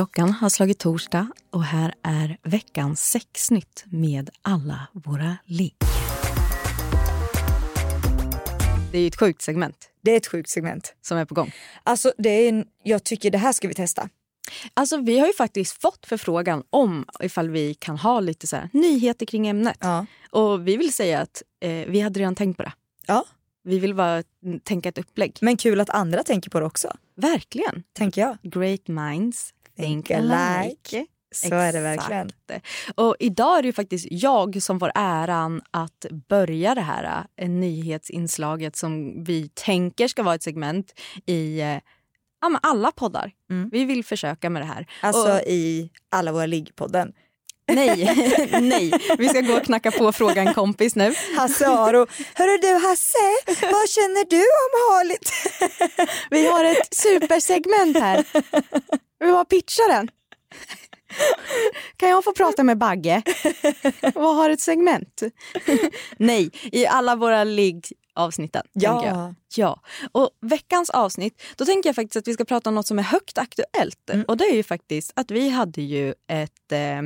Klockan har slagit torsdag och här är veckans sexnytt med alla våra ligg. Det är ju ett sjukt segment Det är ett sjukt segment. som är på gång. Alltså det är, en- jag tycker det här ska vi testa. Alltså vi har ju faktiskt fått förfrågan om ifall vi kan ha lite så här nyheter kring ämnet. Ja. Och vi vill säga att eh, vi hade redan tänkt på det. Ja. Vi vill bara tänka ett upplägg. Men kul att andra tänker på det också, Verkligen. tänker jag. Great minds think alike. Så är det Exakt. verkligen. Och idag är det faktiskt jag som får äran att börja det här eh, nyhetsinslaget som vi tänker ska vara ett segment i eh, ja, alla poddar. Mm. Vi vill försöka med det här. Alltså Och- i alla våra liggpodden. Nej, nej. Vi ska gå och knacka på och fråga en kompis nu. Hasse Aro. Hörru du Hasse, vad känner du om Harligt? Vi har ett supersegment här. Vi bara pitcha den. Kan jag få prata med Bagge? Vad har ett segment? Nej, i alla våra ligg-avsnitten. tänker jag. Ja. Ja, och veckans avsnitt, då tänker jag faktiskt att vi ska prata om något som är högt aktuellt. Mm. Och det är ju faktiskt att vi hade ju ett, eh,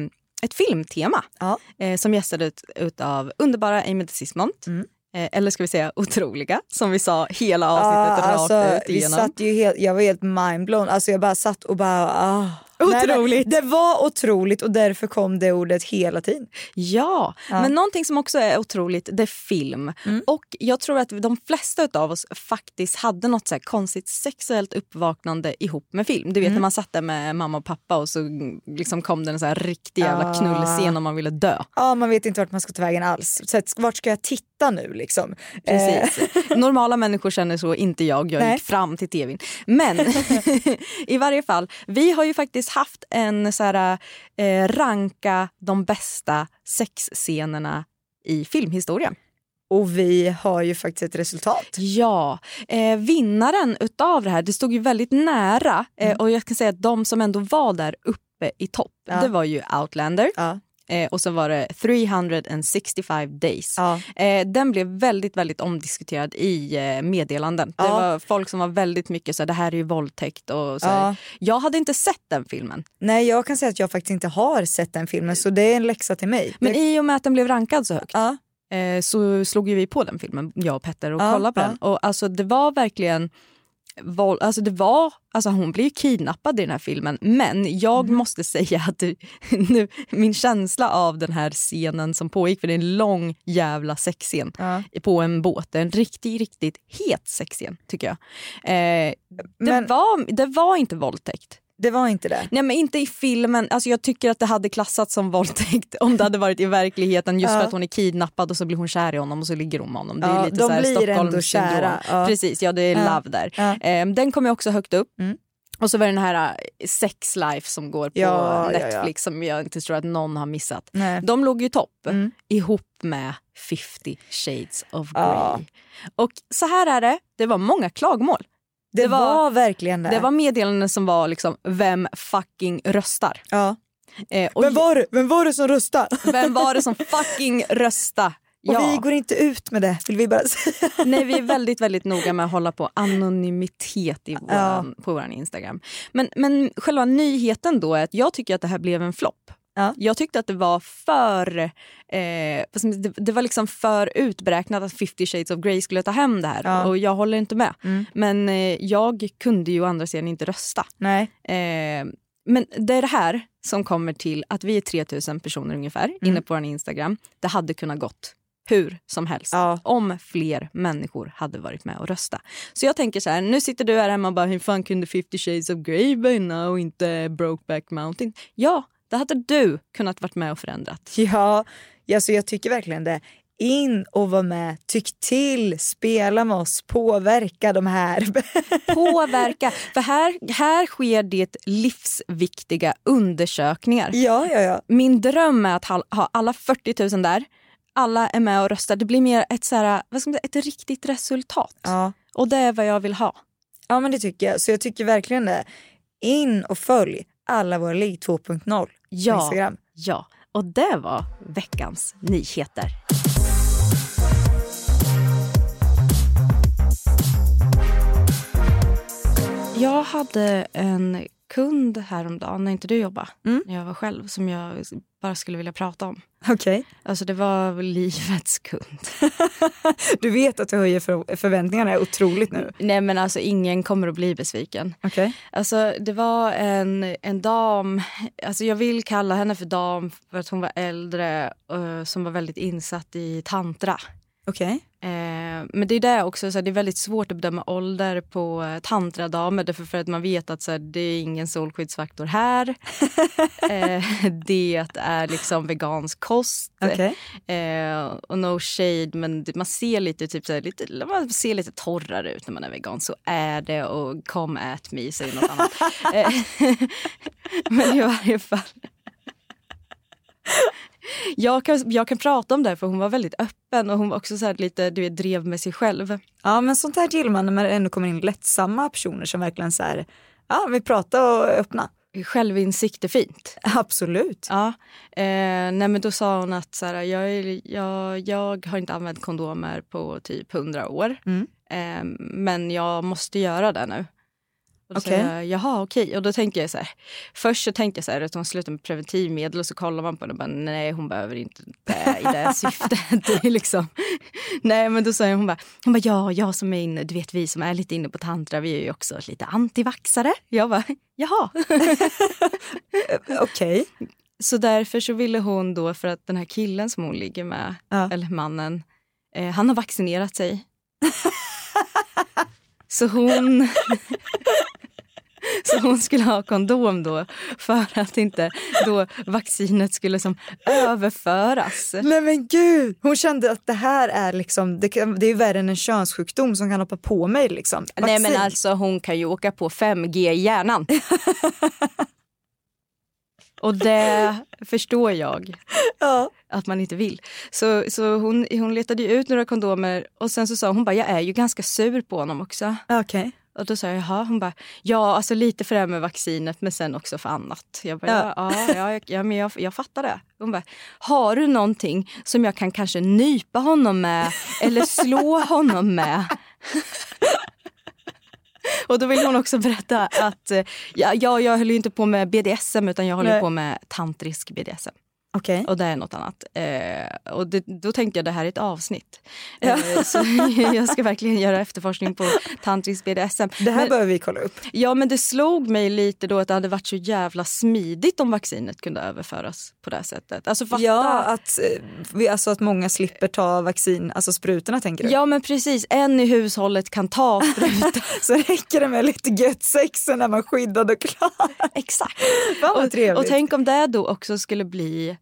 ett filmtema Ja. eh, som gästades ut, utav underbara Amy Desismont. Mm. Eh, eller ska vi säga otroliga, som vi sa hela avsnittet rakt alltså, ut vi igenom. satt ju helt, jag var helt mindblown. Alltså jag bara satt och bara... Ah. Otroligt. Nej, det var otroligt och därför kom det ordet hela tiden. Ja, Ja. men någonting som också är otroligt, det är film. Mm. Och jag tror att de flesta av oss faktiskt hade något så här konstigt sexuellt uppvaknande ihop med film. Du vet Mm. när man satt där med mamma och pappa och så liksom kom det en så här riktig jävla Ah. knullscen och man ville dö. Ja, man vet inte vart man ska ta vägen alls. Så att, vart ska jag titta nu liksom? Precis. Normala människor känner så, inte jag. Jag Nej. gick fram till tvn. Men i varje fall, vi har ju faktiskt haft en så här, eh, ranka de bästa sexscenerna i filmhistorien. Och vi har ju faktiskt ett resultat. Ja, eh, vinnaren utav det här, det stod ju väldigt nära eh, och jag kan säga att de som ändå var där uppe i topp, Ja. det var ju Outlander Ja. Eh, och så var det 365 days. Ja. Eh, den blev väldigt, väldigt omdiskuterad i eh, meddelanden. Det Ja. var folk som var väldigt mycket så här, det här är ju våldtäkt och så. Ja. Jag hade inte sett den filmen. Nej, jag kan säga att jag faktiskt inte har sett den filmen så det är en läxa till mig. Men det, i och med att den blev rankad så högt eh, så slog ju vi på den filmen, jag och Petter, och kollade på den. Och alltså det var verkligen våld, alltså det var, alltså hon blir ju kidnappad i den här filmen men jag Mm. måste säga att det, nu, min känsla av den här scenen som pågick, för det är en lång jävla sexscen ja. på en båt, Det är en riktigt, riktigt het sexscen tycker jag. Eh, det, Men- var, det var inte våldtäkt. Det var inte det. Nej men inte i filmen, alltså jag tycker att det hade klassats som våldtäkt om det hade varit i verkligheten just Ja. för att hon är kidnappad och så blir hon kär i honom och så ligger hon med honom. Det är Ja, lite de så här blir ändå kära, ja. Precis, ja det är Ja. love där. Ja. Eh, den kommer också högt upp. Mm. Och så var det den här eh, Sex Life som går på Ja, ja, ja. Netflix som jag inte tror att någon har missat. Nej. De låg ju topp Mm. ihop med 50 shades of grey. Ja. Och så här är det, det var många klagomål. Det, det var- var, verkligen det. Det var meddelanden som var liksom, vem fucking röstar? ja. Eh, Vem, var det? Vem var det som röstade? vem var det som fucking rösta? Och Ja. vi går inte ut med det, vill vi bara säga. Nej, vi är väldigt, väldigt noga med att hålla på anonymitet i våran, på vår Instagram. Men, men själva nyheten då är att jag tycker att det här blev en flopp. Ja. Jag tyckte att det var för eh, det var liksom för utberäknat att 50 shades of Grey skulle ta hem det här. Ja. Och jag håller inte med. Mm. Men eh, jag kunde ju å andra sidan inte rösta. Nej. Eh, men det är det här som kommer till att vi är 3000 personer ungefär Mm. inne på vår Instagram. Det hade kunnat gått hur som helst Ja. om fler människor hade varit med och rösta. Så jag tänker så här, nu sitter du här hemma och bara hur fan kunde 50 shades of Grey vinna och inte Brokeback Mountain? Ja, det hade du kunnat varit med och förändrat. Ja, alltså jag tycker verkligen det. In och var med, tyck till, spela med oss, påverka de här. Påverka. För här, här sker det livsviktiga undersökningar. ja, ja, ja. Min dröm är att ha, alla 40 000 där. Alla är med och röstar. Det blir mer ett, så här, vad ska man säga, ett riktigt resultat. ja. Och det är vad jag vill ha. Ja men det tycker jag. Så jag tycker verkligen det. In och följ alla våra ligg 2.0 på Ja, Instagram. ja. Och det var veckans nyheter. Jag hade en kund häromdagen när inte du jobbade, Mm. när jag var själv, som jag bara skulle vilja prata om. Okej. Alltså det var livets kund. Du vet att du höjer för förväntningarna otroligt nu. Nej men alltså ingen kommer att bli besviken. Okej. Alltså det var en, en dam, alltså jag vill kalla henne för dam för att hon var äldre eh, som var väldigt insatt i tantra. Okej. Eh, men det är det också, så här, det är väldigt svårt att bedöma ålder på eh, tantradamer därför för att man vet att så här, det är ingen solskyddsfaktor här. eh, det är liksom vegansk kost. Okej. Eh, och no shade men man ser lite, typ, så här, lite, man ser lite torrare ut när man är vegan. Så är det och come at me säger något annat. Eh, men i varje fall. Jag kan, jag kan prata om det för hon var väldigt öppen och hon var också så här lite du vet, drev med sig själv. Ja men sånt här gillar man när man ändå kommer in lättsamma personer som verkligen så här, ja vi pratar och öppna. Självinsikt är fint. Absolut. Ja, eh, nej men då sa hon att så här, jag, är, jag, jag har inte använt kondomer på typ 100 år. Mm. Eh, men jag måste göra det nu. Och sa jag, jaha okej. Och då tänkte jag så här, först så tänkte jag så här att hon slutar med preventivmedel och så kollar man på det och bara nej hon behöver inte det i det syftet. Det liksom. Nej men då jag, hon bara, hon bara ja jag som är inne, du vet vi som är lite inne på tantra vi är ju också lite antivaxare. Jag bara jaha. Okej. Så därför så ville hon då, för att den här killen som hon ligger med, Ja. eller mannen, eh, han har vaccinerat sig. så hon... Så hon skulle ha kondom då för att inte då vaccinet skulle som överföras. Nej men gud, hon kände att det här är liksom, det, kan, det är värre än en könssjukdom som kan hoppa på mig liksom. Nej men Vaccin. alltså hon kan ju åka på 5G i hjärnan. Och det förstår jag. Ja. att man inte vill. Så, så hon, hon letade ut några kondomer och sen så sa hon bara, jag är ju ganska sur på honom också. Okej. Och då sa jag, jaha, hon bara, ja alltså lite för det här med vaccinet men sen också för annat. Jag bara, ja, ja, ja, ja men jag, jag fattar det. Hon bara, har du någonting som jag kan kanske nypa honom med eller slå honom med? Och då vill hon också berätta att eh, ja, jag, jag höll ju inte på med BDSM utan jag håller Nej. på med tantrisk BDSM. Okej. Och det är något annat. Eh, och det, då tänkte jag det här är ett avsnitt. Eh, så jag ska verkligen göra efterforskning på tantrisk BDSM. Det här men, behöver vi kolla upp. ja men det slog mig lite då att det hade varit så jävla smidigt om vaccinet kunde överföras på det här sättet. Alltså fatta. Ja, att, eh, vi, alltså att många slipper ta vaccin, alltså sprutorna tänker du? Ja men precis, en i hushållet kan ta spruta. Så räcker det med lite gött sex när man skyddad och klar. Exakt. Fan vad Och, och tänk om det då också skulle bli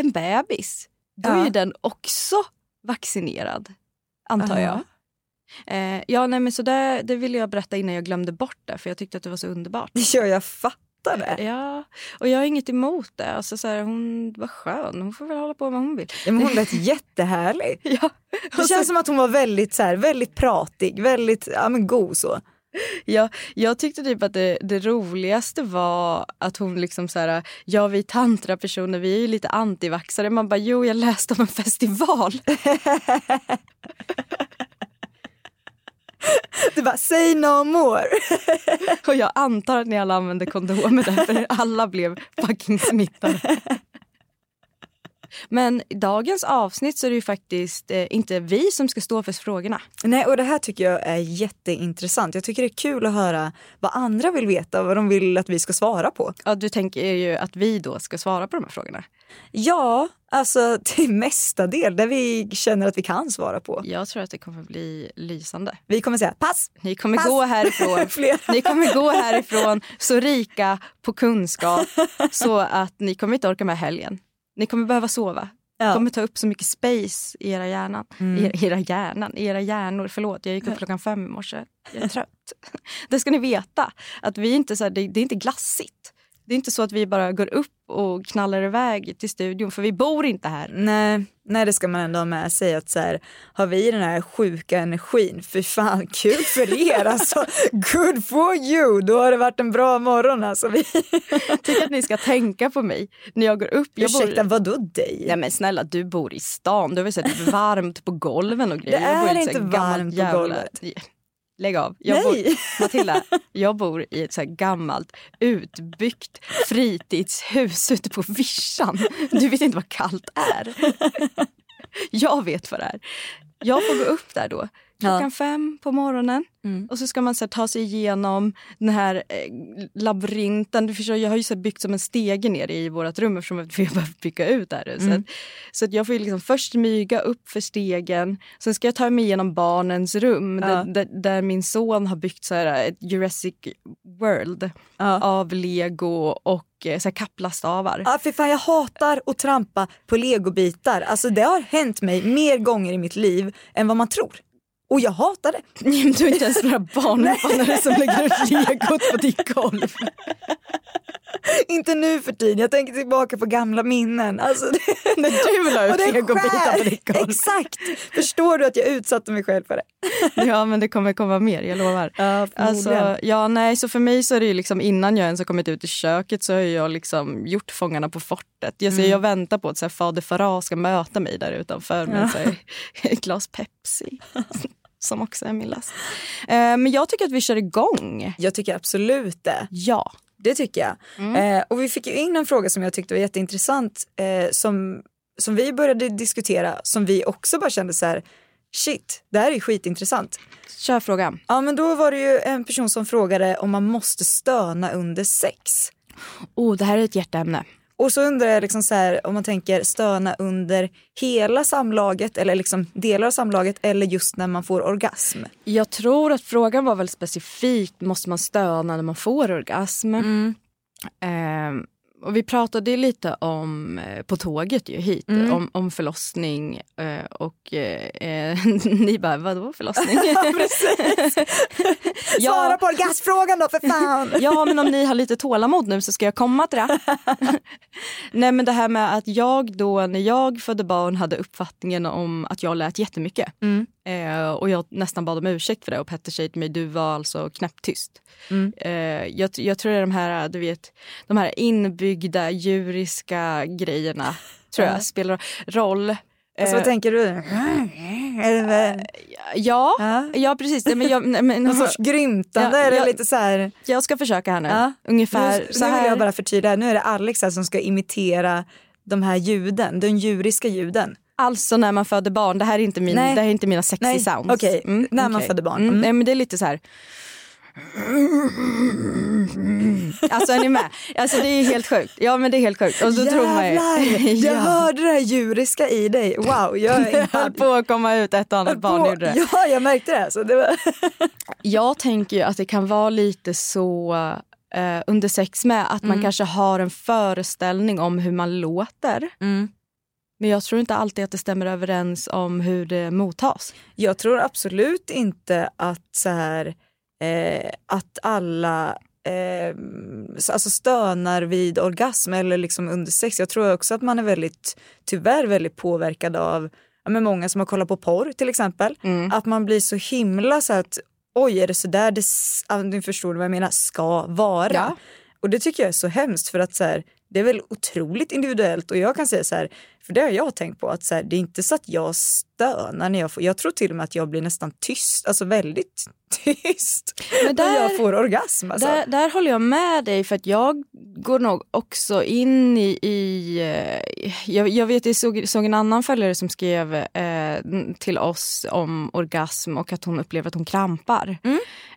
en bebis. Då är Ja. ju den också vaccinerad, antar Aha. jag. Eh, ja, nej, men så det, det ville jag berätta innan jag glömde bort det, för jag tyckte att det var så underbart. Ja, jag fattar det. Ja, och jag har inget emot det. Alltså, så här, hon var skön, hon får väl hålla på vad hon vill. Ja, men hon lät jättehärlig. Ja, Det känns som att hon var väldigt, så här, väldigt pratig, väldigt ja, men god så. Ja, jag tyckte typ att det, det roligaste var att hon liksom så här, ja vi tantrapersoner vi är ju lite antivaxare. Man bara, jo jag läste om en festival. Du bara, say no more. Och jag antar att ni alla använde kondomer därför alla blev fucking smittade. Men i dagens avsnitt så är det ju faktiskt eh, inte vi som ska stå för frågorna. Nej, och det här tycker jag är jätteintressant. Jag tycker det är kul att höra vad andra vill veta, vad de vill att vi ska svara på. Ja, du tänker ju att vi då ska svara på de här frågorna. Ja, alltså till mesta del där vi känner att vi kan svara på. Jag tror att det kommer bli lysande. Vi kommer säga pass. Ni kommer Pass. gå härifrån. Ni kommer gå härifrån så rika på kunskap så att ni kommer inte orka med helgen. Ni kommer behöva sova. Ja. kommer ta upp så mycket space i era hjärnan. I era hjärnan, i era hjärnor. Förlåt, jag gick upp klockan fem i morse. Jag är trött. det ska ni veta. Att vi inte så här, det, det är inte glassigt. Det är inte så att vi bara går upp och knallar iväg till studion för vi bor inte här. Nej, nej, det ska man ändå ha med sig att så här, har vi den här sjuka energin, för fan kul för er alltså. Good for you, då har det varit en bra morgon alltså. Vi... tycker att ni ska tänka på mig när jag går upp. Jag Ursäkta, bor... vadå dig? Nej men snälla, du bor i stan. Du har väl sett varmt på golven och grejer. Det Jag är inte varmt på golvet. Lägg av. Jag Nej. Bor... Matilda, jag bor i ett så gammalt utbyggt fritidshus ute på vischan. Du vet inte vad kallt är. Jag vet vad det är. Jag får gå upp där då. Klockan Ja. fem på morgonen. Mm. Och så ska man så här, ta sig igenom den här eh, labyrinten. Du förstår, jag har ju så här, byggt som en stege ner i vårt rum eftersom vi har behövt bygga ut där. Så, Mm. att, så att jag får liksom först smyga upp för stegen. Sen ska jag ta mig igenom barnens rum Ja. där, där, där min son har byggt så här, ett Jurassic World Ja. av lego och eh, så här, kaplastavar. Ja, för fan, jag hatar att trampa på legobitar. Alltså, det har hänt mig mer gånger i mitt liv än vad man tror. Och jag hatar det. Du är inte ens några barnvandrare som lägger ut legot på ditt golv. Inte nu för tiden, jag tänker tillbaka på gamla minnen. Alltså, det... När du la ut legobitar på ditt golv. Exakt! Förstår du att jag utsatte mig själv för det? Ja men det kommer komma mer, jag lovar. Ja, Alltså, ja, nej, så för mig så är det ju liksom innan jag ens har kommit ut i köket så har jag liksom gjort Fångarna på fortet. Jag, ser, jag väntar på att så här, fader Farah ska möta mig där utanför med här, ett glas Pepsi. Som också är min last. Eh, men jag tycker att vi kör igång. Jag tycker absolut det. Ja. Det tycker jag. Eh, och vi fick ju in en fråga som jag tyckte var jätteintressant eh, som, som vi började diskutera som vi också bara kände så här shit, det här är skitintressant. Kör frågan. Ja men då var det ju en person som frågade om man måste stöna under sex. Oh, det här är ett hjärteämne. Och så undrar jag liksom så här, om man tänker stöna under hela samlaget eller liksom delar av samlaget eller just när man får orgasm. Jag tror att frågan var väl specifikt, måste man stöna när man får orgasm? Eh, och vi pratade lite om, eh, på tåget ju hit, om, om förlossning eh, och eh, ni bara, vadå förlossning? Ja. Svara på orgasmfrågan då för fan! Ja, men om ni har lite tålamod nu så ska jag komma till det. Nej, men det här med att jag då när jag födde barn hade uppfattningen om att jag lät jättemycket. Eh, och jag nästan bad om ursäkt för det och Petter säger till mig, du var alltså knäpptyst. Eh, jag, jag tror det är de här, du vet, de här inbyggda djuriska grejerna tror jag spelar roll. Alltså, Eh, vad tänker du? Eller, ja, Ja. ja, precis. Men jag, men, någon sorts grymtande Ja, eller jag- lite så här. jag ska försöka här nu. Ja. Ungefär nu, så nu vill här. jag bara förtydliga, nu är det Alex här som ska imitera de här ljuden, de djuriska ljuden. Alltså när man föder barn, det här är inte, min, Nej. det här är inte mina sexy Nej, sounds. okej. När man okej. föder barn. Mm. Mm. Nej men det är lite så här. Alltså är ni med? Alltså det är helt sjukt. Ja men det är helt sjukt. Och så tror man ju... Jävlar, jag ja. hörde det här djuriska i dig. Wow, jag är Det höll på att komma ut ett och annat barn gjorde det. Ja, jag märkte det. Så det var... Jag tänker ju att det kan vara lite så eh, under sex med att Mm. man kanske har en föreställning om hur man låter. Mm. Men jag tror inte alltid att det stämmer överens om hur det mottas. Jag tror absolut inte att så här, eh, att alla eh, alltså stönar vid orgasm eller liksom under sex. Jag tror också att man är väldigt, tyvärr väldigt påverkad av men många som har kollat på porr till exempel. Att man blir så himla så att oj är det så där det, nu förstår du vad jag menar, ska vara. Ja. Och det tycker jag är så hemskt för att så här, det är väl otroligt individuellt och jag kan säga så här, för det har jag tänkt på att så här, det är inte så att jag stönar när jag får, jag tror till och med att jag blir nästan tyst, alltså väldigt tyst Men när där- jag får orgasm. Alltså. Där, där håller jag med dig för att jag går nog också in i... i eh, jag, jag vet, jag såg, såg en annan följare som skrev eh, till oss om orgasm och att hon upplever att hon krampar.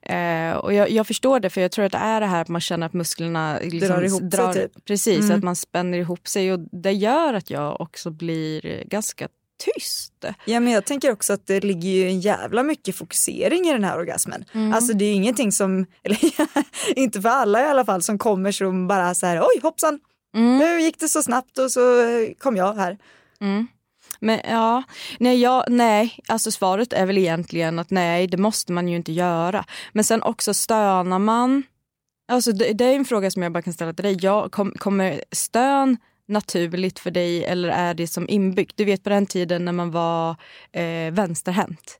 Eh, och jag, jag förstår det för jag tror att det är det här att man känner att musklerna liksom Drar ihop sig, typ. Precis, att man spänner ihop sig och det gör att jag också blir ganska tyst. Ja, men jag tänker också att det ligger ju en jävla mycket fokusering i den här orgasmen. Mm. Alltså det är ju ingenting som, eller inte för alla i alla fall, som kommer som bara så här oj hoppsan, Mm. nu gick det så snabbt och så eh, kom jag här. Men ja, nej, ja, nej, alltså svaret är väl egentligen att nej, det måste man ju inte göra. Men sen också stönar man, alltså det, det är en fråga som jag bara kan ställa till dig. Jag, kom, kommer stön naturligt för dig eller är det som inbyggt? Du vet på den tiden när man var eh, vänsterhänt.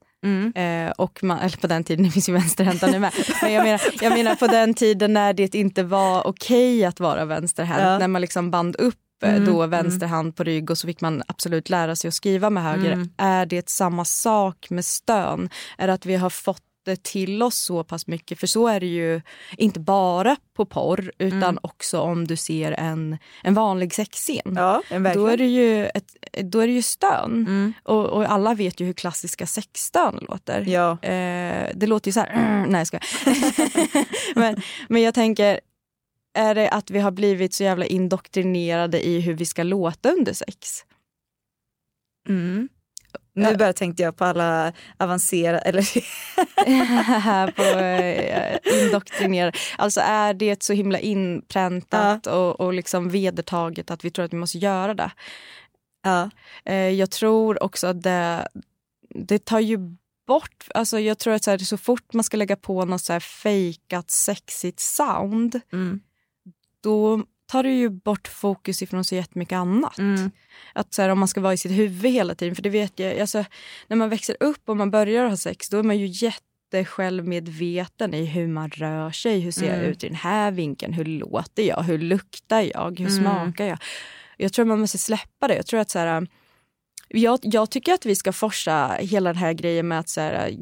Eh, och man, eller på den tiden, det finns ju vänsterhänta nu med. Men jag menar, jag menar på den tiden när det inte var okej att vara vänsterhänt. Ja. När man liksom band upp eh, då vänster hand på rygg och så fick man absolut lära sig att skriva med höger. Är det samma sak med stön? Är det att vi har fått det till oss så pass mycket? För så är det ju inte bara på porr utan också om du ser en, en vanlig sexscen. Ja. Då är det ju, ett, då är det ju stön. Och, och alla vet ju hur klassiska sexstön låter. Ja. Eh, det låter ju så här... nej, jag skojar. men, men jag tänker, är det att vi har blivit så jävla indoktrinerade i hur vi ska låta under sex? Nu bara tänkte jag på alla avancerade, eller på eh, indoktrinerade. Alltså är det så himla inpräntat och, och liksom vedertaget att vi tror att vi måste göra det? ja. Eh, jag tror också att det, det tar ju bort... Alltså jag tror att så, här, så fort man ska lägga på något så här fejkat sexigt sound Mm. då tar det ju bort fokus ifrån så jättemycket annat. Mm. Att så här, om man ska vara i sitt huvud hela tiden. För det vet jag, alltså, när man växer upp och man börjar ha sex då är man ju jättesjälvmedveten i hur man rör sig. Hur ser jag ut i den här vinkeln? Hur låter jag? Hur luktar jag? Hur smakar jag? Jag tror man måste släppa det. Jag tror att så här, jag, jag tycker att vi ska forsa hela den här grejen med att så här,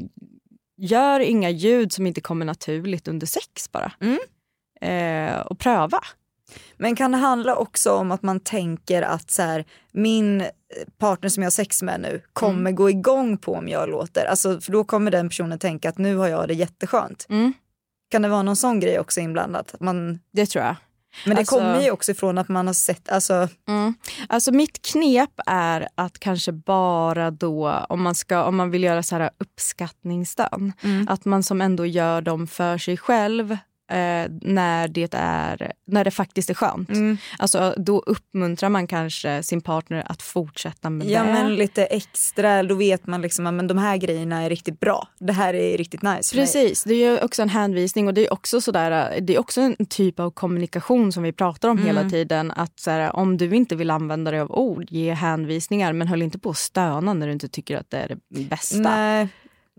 gör inga ljud som inte kommer naturligt under sex bara. Eh, och pröva. Men kan det handla också om att man tänker att så här, min partner som jag har sex med nu kommer gå igång på om jag låter? Alltså, för då kommer den personen tänka att nu har jag det jätteskönt. Mm. Kan det vara någon sån grej också inblandat? Att Man, Det tror jag. men det Alltså- kommer ju också ifrån att man har sett, alltså, Mm. Alltså mitt knep är att kanske bara då om man, ska, om man vill göra så här uppskattningsstön. Att man som ändå gör dem för sig själv eh, när, det är, när det faktiskt är skönt. Alltså, då uppmuntrar man kanske sin partner att fortsätta med ja det. men lite extra, då vet man liksom att men de här grejerna är riktigt bra. Det här är riktigt nice. Precis, det är också en hänvisning och det är också, sådär, det är också en typ av kommunikation som vi pratar om Mm. hela tiden. Att såhär, om du inte vill använda dig av ord, ge hänvisningar men håll inte på att stöna när du inte tycker att det är det bästa. Nej,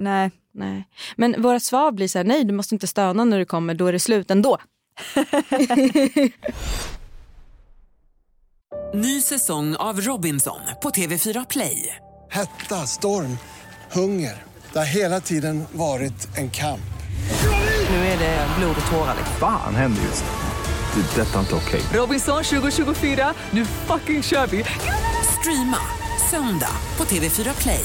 nej. Nej. Men våra svar blir så här, nej du måste inte stöna när du kommer, då är det slut ändå. Ny säsong av Robinson på TV4 Play. Hetta, storm, hunger. Det har hela tiden varit en kamp. Nu är det blod och tårar. liksom. Fan händer just nu. Det. är Detta är inte okej. Robinson 2024, nu fucking kör vi! Streama söndag på TV4 Play.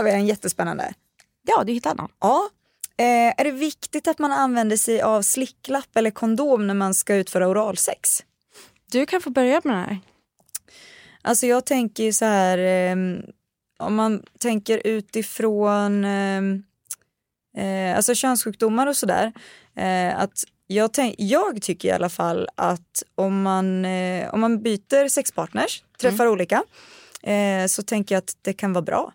har vi en jättespännande. Ja, du hittar någon. Ja. Eh, är det viktigt att man använder sig av slicklapp eller kondom när man ska utföra oralsex? Du kan få börja med den här. Alltså jag tänker ju så här, ehm, om man tänker utifrån ehm, eh, alltså könssjukdomar och sådär. Eh, att jag, tänk, jag tycker i alla fall att om man, eh, om man byter sexpartners, träffar olika, eh, så tänker jag att det kan vara bra.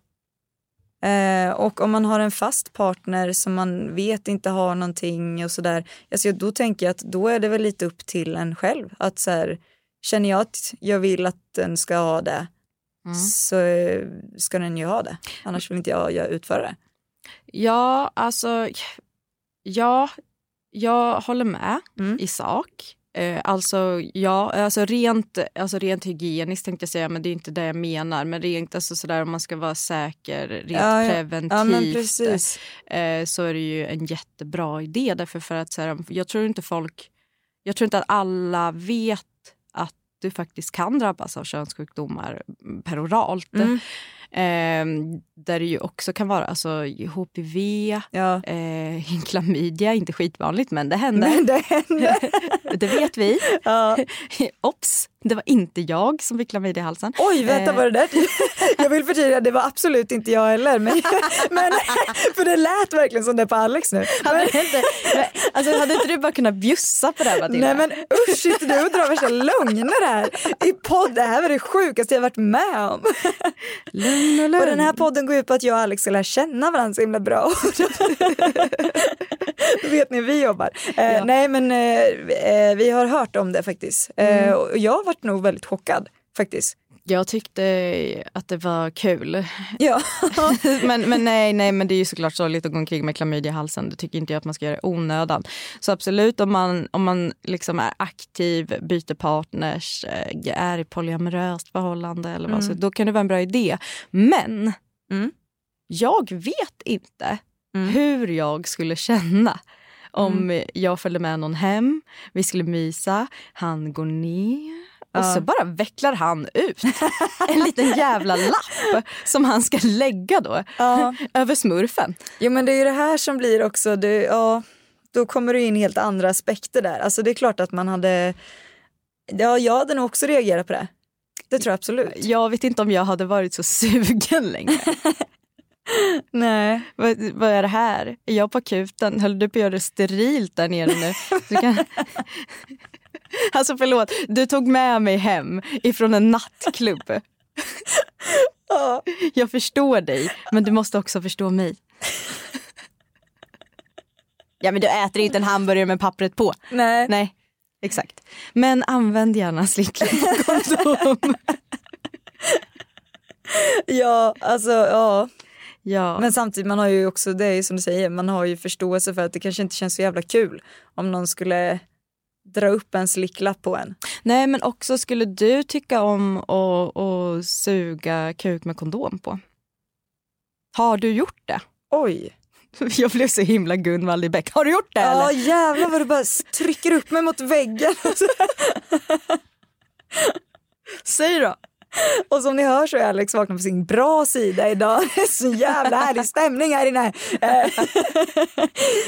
Eh, och om man har en fast partner som man vet inte har någonting och sådär, alltså då tänker jag att då är det väl lite upp till en själv. Att så här, känner jag att jag vill att den ska ha det så eh, ska den ju ha det. Annars vill inte jag, jag utföra det. Ja, alltså... Ja, jag håller med Mm. i sak. Eh, alltså, ja, alltså, rent, alltså rent hygieniskt tänkte jag säga, men det är inte det jag menar. Men rent alltså, sådär, om man ska vara säker rent Ja, ja. preventivt Ja eh, så är det ju en jättebra idé. Därför för att så här, jag tror inte folk, jag tror inte att alla vet du faktiskt kan drabbas av könssjukdomar peroralt. Mm. Eh, där det ju också kan vara alltså, HPV, Ja. eh, klamydia, inte skitvanligt men det händer. Men det händer. det vet vi. Ja. Ops, det var inte jag som fick klamydia i halsen. Oj, vänta Eh. var det där? Jag vill förtydliga, det var absolut inte jag heller. Men, men, för det lät verkligen som det på Alex nu. Hade, Men, inte, alltså, hade inte du bara kunnat bjussa på det här Matilda? nej men usch, sitter du och drar värsta lögner här i podd? Det här var det sjukaste jag varit med om. Lugn lugn. Och den här podden går ut på att jag och Alex ska lära känna varandra så himla bra. Vet ni hur vi jobbar. Eh, Nej men eh, eh, vi har hört om det faktiskt. Eh, och jag har varit nog väldigt chockad faktiskt. Jag tyckte att det var kul. Ja. men, men nej, nej, men det är ju såklart sorgligt att gå omkring med klamydia i halsen. Det tycker inte jag att man ska göra i onödan. Så absolut om man, om man liksom är aktiv, byter partners, eh, är i polyamoröst förhållande eller vad, så då kan det vara en bra idé. Men Mm. jag vet inte Mm. hur jag skulle känna om jag följde med någon hem, vi skulle mysa, han går ner och Ja. så bara vecklar han ut en liten jävla lapp som han ska lägga då Ja. över smurfen. Jo men det är ju det här som blir också, det, ja, då kommer det in helt andra aspekter där. Alltså det är klart att man hade, ja jag hade nog också reagerat på det. Det tror jag absolut. Jag vet inte om jag hade varit så sugen längre. Nej. vad, vad är det här? Är jag på akuten? Höll du på att göra det sterilt där nere nu? Du kan... Alltså förlåt, du tog med mig hem ifrån en nattklubb. Ja. Jag förstår dig, men du måste också förstå mig. Ja men du äter inte en hamburgare med pappret på. Nej. Nej, exakt. Men använd gärna slicklapp och kondom. Ja, alltså ja. Ja. Men samtidigt, man har ju också, det är som du säger, man har ju förståelse för att det kanske inte känns så jävla kul om någon skulle dra upp en slicklapp på en. Nej men också skulle du tycka om att, att suga kuk med kondom på? Har du gjort det? Oj. Jag blev så himla Gunvald i Bäck. Har du gjort det Ja eller? jävlar vad du bara trycker upp mig mot väggen. Säg då. Och som ni hör så är Alex vaknat på sin bra sida idag. Det är så jävla härlig stämning här inne. Eh,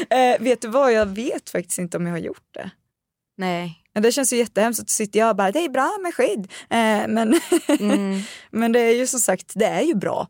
eh, vet du vad, jag vet faktiskt inte om jag har gjort det. Nej. Men Det känns ju jättehemskt att sitter jag och bara, det är bra med skydd. Eh, men, Mm. men det är ju som sagt, det är ju bra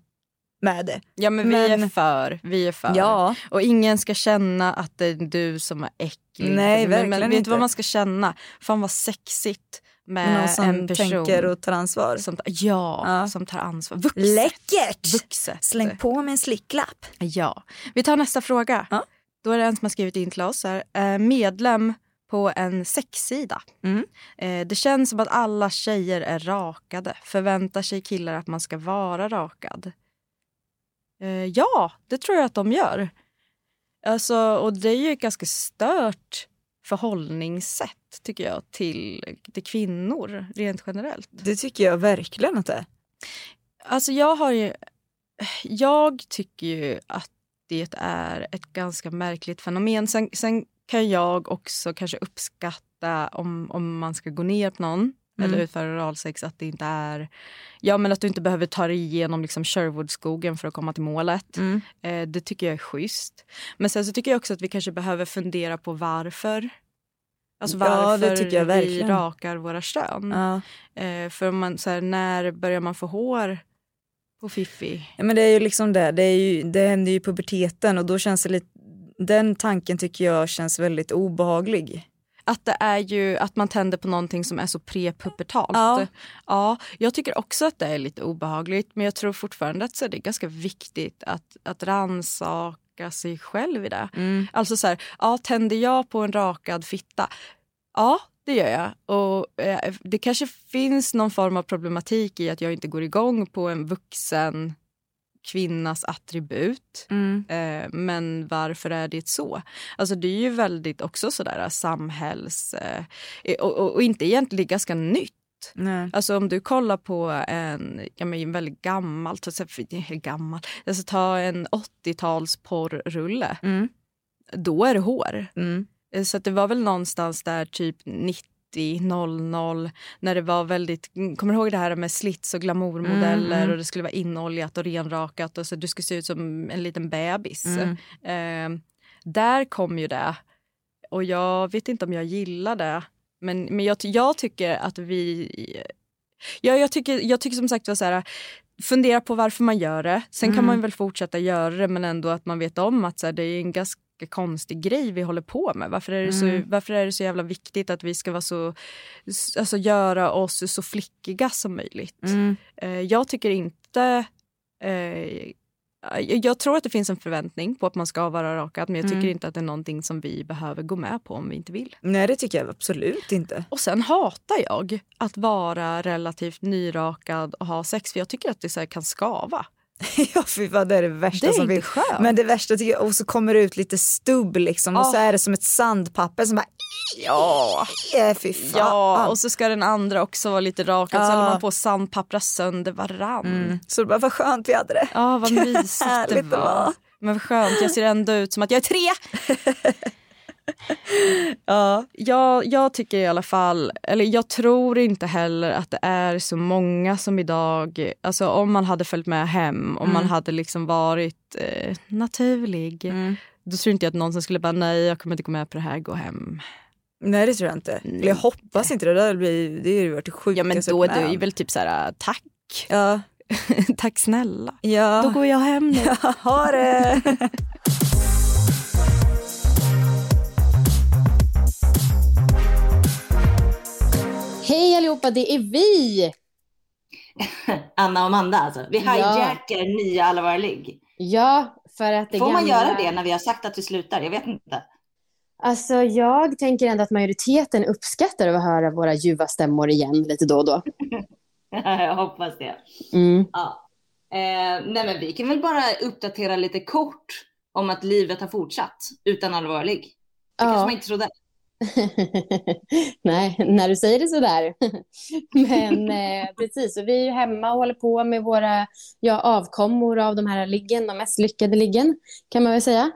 med det. Ja men vi är Men- för. Vi är för. Ja. Och ingen ska känna att det är du som är äcklig. Nej, men, verkligen men vet du inte. vad man ska känna? Fan vad sexigt med Någon som en person tänker och tar ansvar. som, ja, Ja. som tar ansvar. Vuxet. Läckert! Vuxet. Släng på med en slicklapp. Ja. Vi tar nästa fråga. Ja. Då är det en som har skrivit in till oss. Här. Eh, medlem på en sexsida. Mm. Eh, det känns som att alla tjejer är rakade. Förväntar sig killar att man ska vara rakad? Eh, ja, det tror jag att de gör. Alltså, och det är ju ett ganska stört förhållningssätt tycker jag till, till kvinnor rent generellt. Det tycker jag verkligen att det är. Alltså jag har ju... Jag tycker ju att det är ett ganska märkligt fenomen. Sen, sen kan jag också kanske uppskatta om, om man ska gå ner på någon Mm. eller utföra oralsex att det inte är... Ja men att du inte behöver ta dig igenom liksom Sherwoodskogen för att komma till målet. Mm. Eh, det tycker jag är schysst. Men sen så tycker jag också att vi kanske behöver fundera på varför. Alltså Ja, varför jag vi rakar våra kön. Ja. Eh, för man, så här, när börjar man få hår på Fiffi? Ja, men det är ju liksom det, det, är ju, det händer ju i puberteten och då känns det lite, den tanken tycker jag känns väldigt obehaglig. Att det är ju att man tänder på någonting som är så prepubertalt. Ja. ja, jag tycker också att det är lite obehagligt men jag tror fortfarande att så det är ganska viktigt att, att ransaka sig själv i det. Mm. Alltså så här, ja, tänder jag på en rakad fitta? Ja, det gör jag. Och eh, det kanske finns någon form av problematik i att jag inte går igång på en vuxen kvinnas attribut. Mm. Eh, men varför är det så? Alltså det är ju väldigt också sådär samhälls... Eh, och, och, och inte egentligen ganska nytt. Nej. Alltså om du kollar på en, ja, men en väldigt gammal, gammal, alltså ta en 80-tals porrrulle. Mm. Då är det hår. Mm. Eh, Så det var väl någonstans där typ 90 90, 00 när det var väldigt, kommer du ihåg det här med slits och glamourmodeller Mm, mm. och det skulle vara inoljat och renrakat och så du skulle se ut som en liten bebis. Mm. Eh, där kom ju det och jag vet inte om jag gillar det men, men jag, jag tycker att vi Ja, jag, tycker, jag tycker som sagt var så här, fundera på varför man gör det. Sen kan Mm. man väl fortsätta göra det men ändå att man vet om att så här, det är en ganska konstig grej vi håller på med. Varför är, det så, Mm. varför är det så jävla viktigt att vi ska vara så, alltså göra oss så flickiga som möjligt? Mm. Eh, jag tycker inte eh, jag tror att det finns en förväntning på att man ska vara rakad men jag tycker Mm. inte att det är någonting som vi behöver gå med på om vi inte vill. Nej det tycker jag absolut inte. Och sen hatar jag att vara relativt nyrakad och ha sex för jag tycker att det så kan skava. ja fy fan det är det värsta Det är som inte finns. skönt. Men det värsta tycker jag, och så kommer det ut lite stubb liksom och så är det som ett sandpapper som bara Ja. äh, fy fan. Ja, och så ska den andra också vara lite rakad så Ja. håller man på att sandpappra sönder varann. Mm. Så det bara vad skönt vi hade det. Ja, vad mysigt det var. Men vad skönt, jag ser ändå ut som att jag är tre. Ja. Jag, jag tycker i alla fall, eller jag tror inte heller att det är så många som idag, alltså om man hade följt med hem, om man Mm. hade liksom varit eh, naturlig, Mm. då tror inte jag att någon som skulle bara nej jag kommer inte gå med på det här, gå hem. Nej det tror jag inte. Nej, jag hoppas inte det. Det, blir, det har ju varit det sjukaste Ja men då är det ju väl typ så här tack, Ja. tack snälla. Ja. Då går jag hem nu. Ja, ha det! Hej allihopa, det är vi! Anna och Amanda alltså. Vi Ja. hijackar nya Alla våra ligg. Ja, för att det Får man gamla... göra det när vi har sagt att vi slutar? Jag vet inte. Alltså jag tänker ändå att majoriteten uppskattar att höra våra ljuva stämmor igen lite då och då. jag hoppas det. Mm. Ja. Eh, nej men vi kan väl bara uppdatera lite kort om att livet har fortsatt utan Alla våra ligg. Det kanske man Ja. inte trodde. Nej, när du säger det sådär. Men eh, precis, så vi är ju hemma och håller på med våra ja, avkommor av de här liggen, de mest lyckade liggen, kan man väl säga.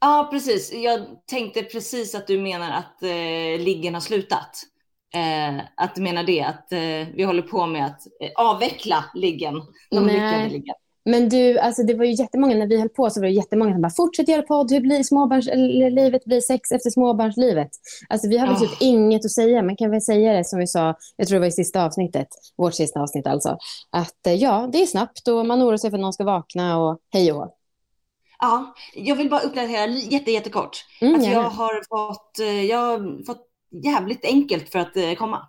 Ja, precis. Jag tänkte precis att du menar att eh, liggen har slutat. Eh, att du menar det, att eh, vi håller på med att eh, avveckla liggen. De Nej. lyckade liggen. Men du, alltså det var ju jättemånga, när vi höll på så var det jättemånga som bara fortsätt göra podd, hur blir småbarns, eller livet blir sex efter småbarnslivet. Alltså vi har Ah. typ inget att säga, men kan väl säga det som vi sa, jag tror det var i sista avsnittet, vårt sista avsnitt alltså, att eh, ja, det är snabbt och man oroar sig för att någon ska vakna och hej och. Ja, jag vill bara uppdatera jätte, jättekort. Mm, att gärna. jag har fått, eh, jag har fått jävligt enkelt för att eh, komma.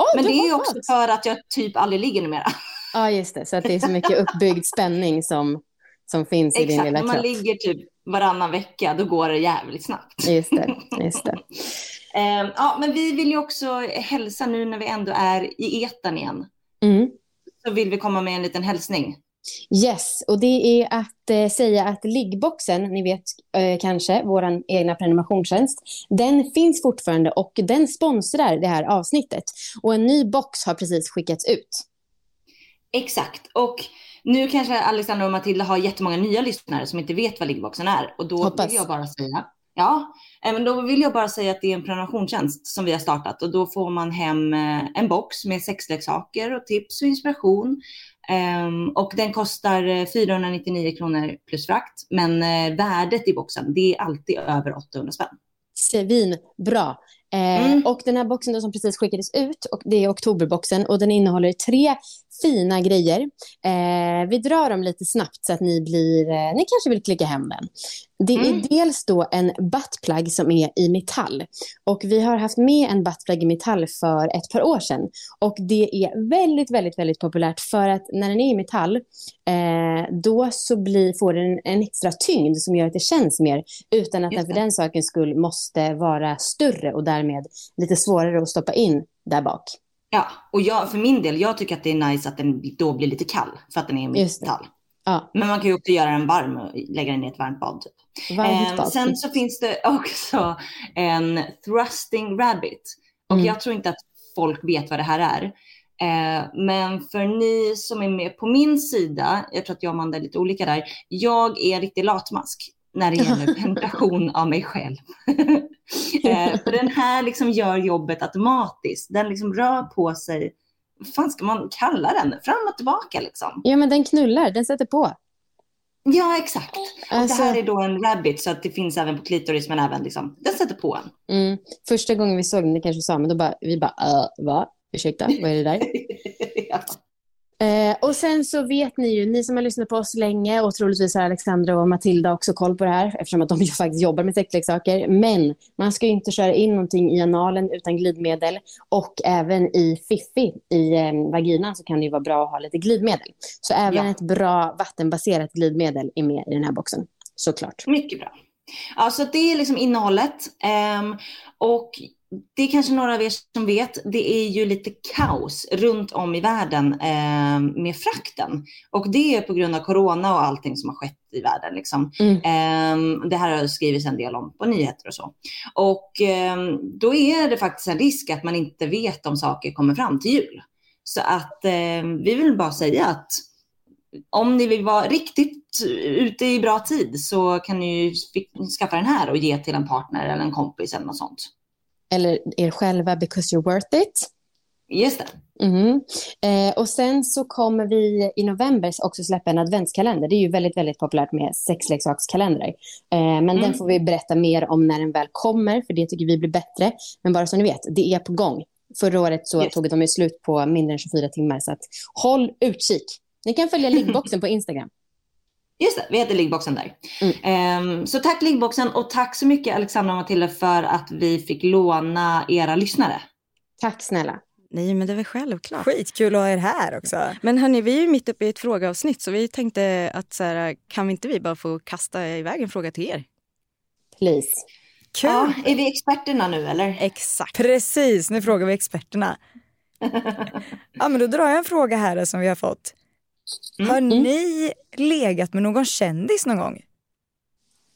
Åh, Men det är också för att jag typ aldrig ligger numera. Ja, just det, så att det är så mycket uppbyggd spänning som, som finns i din Exakt, lilla när man kropp. ligger typ varannan vecka, då går det jävligt snabbt. Just det, just det. Eh, ja, men vi vill ju också hälsa nu när vi ändå är i etern igen. Mm. Så vill vi komma med en liten hälsning. Yes, och det är att eh, säga att liggboxen, ni vet eh, kanske, vår egna prenumerationstjänst, den finns fortfarande och den sponsrar det här avsnittet. Och en ny box har precis skickats ut. Exakt. Och nu kanske Alexandra och Matilda har jättemånga nya lyssnare som inte vet vad liggboxen är. Och då Hoppas. vill jag bara säga, ja, eh, men då vill jag bara säga att det är en prenumerationstjänst som vi har startat och då får man hem eh, en box med sexleksaker och tips och inspiration. Ehm, och den kostar eh, 499 kronor plus frakt, men eh, värdet i boxen, det är alltid över 800 spänn. Svinbra. Eh, Mm. Och den här boxen då som precis skickades ut, och det är oktoberboxen och den innehåller tre fina grejer. Eh, vi drar dem lite snabbt så att ni blir, eh, ni kanske vill klicka hem den. Det Mm. är dels då en buttplug som är i metall. Och vi har haft med en buttplug i metall för ett par år sedan. Och det är väldigt, väldigt, väldigt populärt för att när den är i metall, eh, då så blir, får den en extra tyngd som gör att det känns mer, utan att den för den sakens skull måste vara större och därmed lite svårare att stoppa in där bak. Ja, och jag, för min del, jag tycker att det är nice att den då blir lite kall för att den är i metall. Ja, Men man kan ju också göra den varm och lägga den i ett varmt bad. Typ. varmt Eh, bak. sen så finns det också en thrusting rabbit. Och Mm. jag tror inte att folk vet vad det här är. Eh, men för ni som är med på min sida, jag tror att jag och Amanda är lite olika där. Jag är en riktig latmask när det gäller penetration av mig själv. Eh, för den här liksom gör jobbet automatiskt. Den liksom rör på sig, vad fan ska man kalla den? Fram och tillbaka liksom. Ja, men den knullar, den sätter på. Ja, exakt. Och Alltså- det här är då en rabbit så att det finns även på klitoris men även liksom, den sätter på en. Mm. Första gången vi såg den, det kanske sa, men då bara, vi bara, äh, va? Ursäkta, vad är det där? ja. Eh, och sen så vet ni ju, ni som har lyssnat på oss länge och troligtvis har Alexandra och Matilda också koll på det här eftersom att de ju faktiskt jobbar med sexleksaker. Men man ska ju inte köra in någonting i analen utan glidmedel och även i fiffi, i eh, vaginan så kan det ju vara bra att ha lite glidmedel. Så även Ja. ett bra vattenbaserat glidmedel är med i den här boxen, såklart. Mycket bra. Ja, så det är liksom innehållet. Ehm, och det är kanske några av er som vet, det är ju lite kaos runt om i världen ehm, med frakten. Och det är på grund av corona och allting som har skett i världen. Liksom. Mm. Ehm, det här har skrivits en del om på nyheter och så. Och ehm, då är det faktiskt en risk att man inte vet om saker kommer fram till jul. Så att ehm, vi vill bara säga att om ni vill vara riktigt ute i bra tid så kan ni ju skaffa den här och ge till en partner eller en kompis eller något sånt. Eller er själva because you're worth it. Just det. Mhm. Eh, och sen så kommer vi i november också släppa en adventskalender. Det är ju väldigt, väldigt populärt med sexleksakskalendrar. Eh, men den får vi berätta mer om när den väl kommer, för det tycker vi blir bättre. Men bara så ni vet, det är på gång. Förra året så Yes. tog de ju slut på mindre än 24 timmar, så att håll utkik. Ni kan följa liggboxen på Instagram. Just det, vi heter Liggboxen där. Ehm, så tack Liggboxen och tack så mycket Alexandra och Matilda för att vi fick låna era lyssnare. Tack snälla. Nej, men det är väl självklart. Skitkul att ha er här också. Men hörni, vi är ju mitt uppe i ett frågeavsnitt så vi tänkte att så här, kan vi inte vi bara få kasta iväg en fråga till er? Please. Kul. Ja, är vi experterna nu eller? Exakt. Precis, nu frågar vi experterna. ja, men då drar jag en fråga här som vi har fått. Har ni legat med någon kändis någon gång?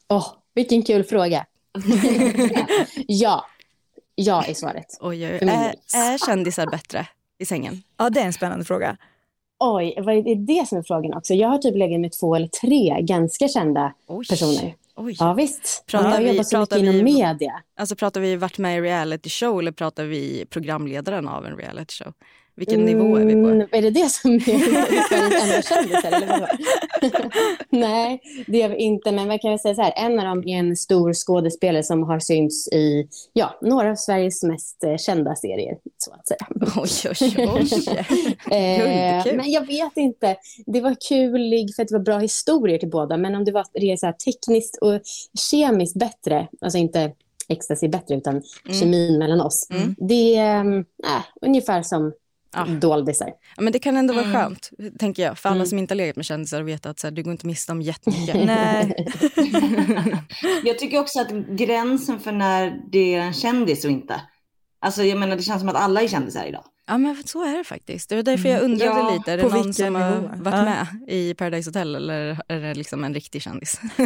Åh, vilken kul fråga. ja. Ja är svaret. Oj, oj, är, är kändisar bättre i sängen? Ja, det är en spännande fråga. Oj, vad är det som är frågan också? Jag har typ legat med två eller tre ganska kända Oj. personer. Oj. Ja, visst. Pratar jag har vi- jobbat så mycket pratar inom vi- media. Alltså pratar vi varit med i reality show eller pratar vi programledaren av en reality show? Vilken nivå är vi på? Mm, är det det som är Sveriges enda kändisar? Eller? Nej, det är vi inte. Men man kan väl säga så här. En av dem är en stor skådespelare som har synts i ja, några av Sveriges mest eh, kända serier, så att säga. Oj, oj, oj. Eh, men jag vet inte. Det var kul för att det var bra historier till båda. Men om det var det så här tekniskt och kemiskt bättre, alltså inte ecstasy bättre, utan kemin mellan oss. Mm. Det är äh, ungefär som Ja. doldisar. Ja, men det kan ändå vara Mm. skönt, tänker jag. För alla Mm. som inte har legat med kändisar och vet att så här, du går inte miste om jättemycket. Nej. Jag tycker också att gränsen för när det är en kändis och inte. Alltså jag menar det känns som att alla är kändisar idag. Ja, men så är det faktiskt. Det var därför jag undrade Ja, lite. Är det på någon som har nivå? varit Ja. med i Paradise Hotel eller är det liksom en riktig kändis?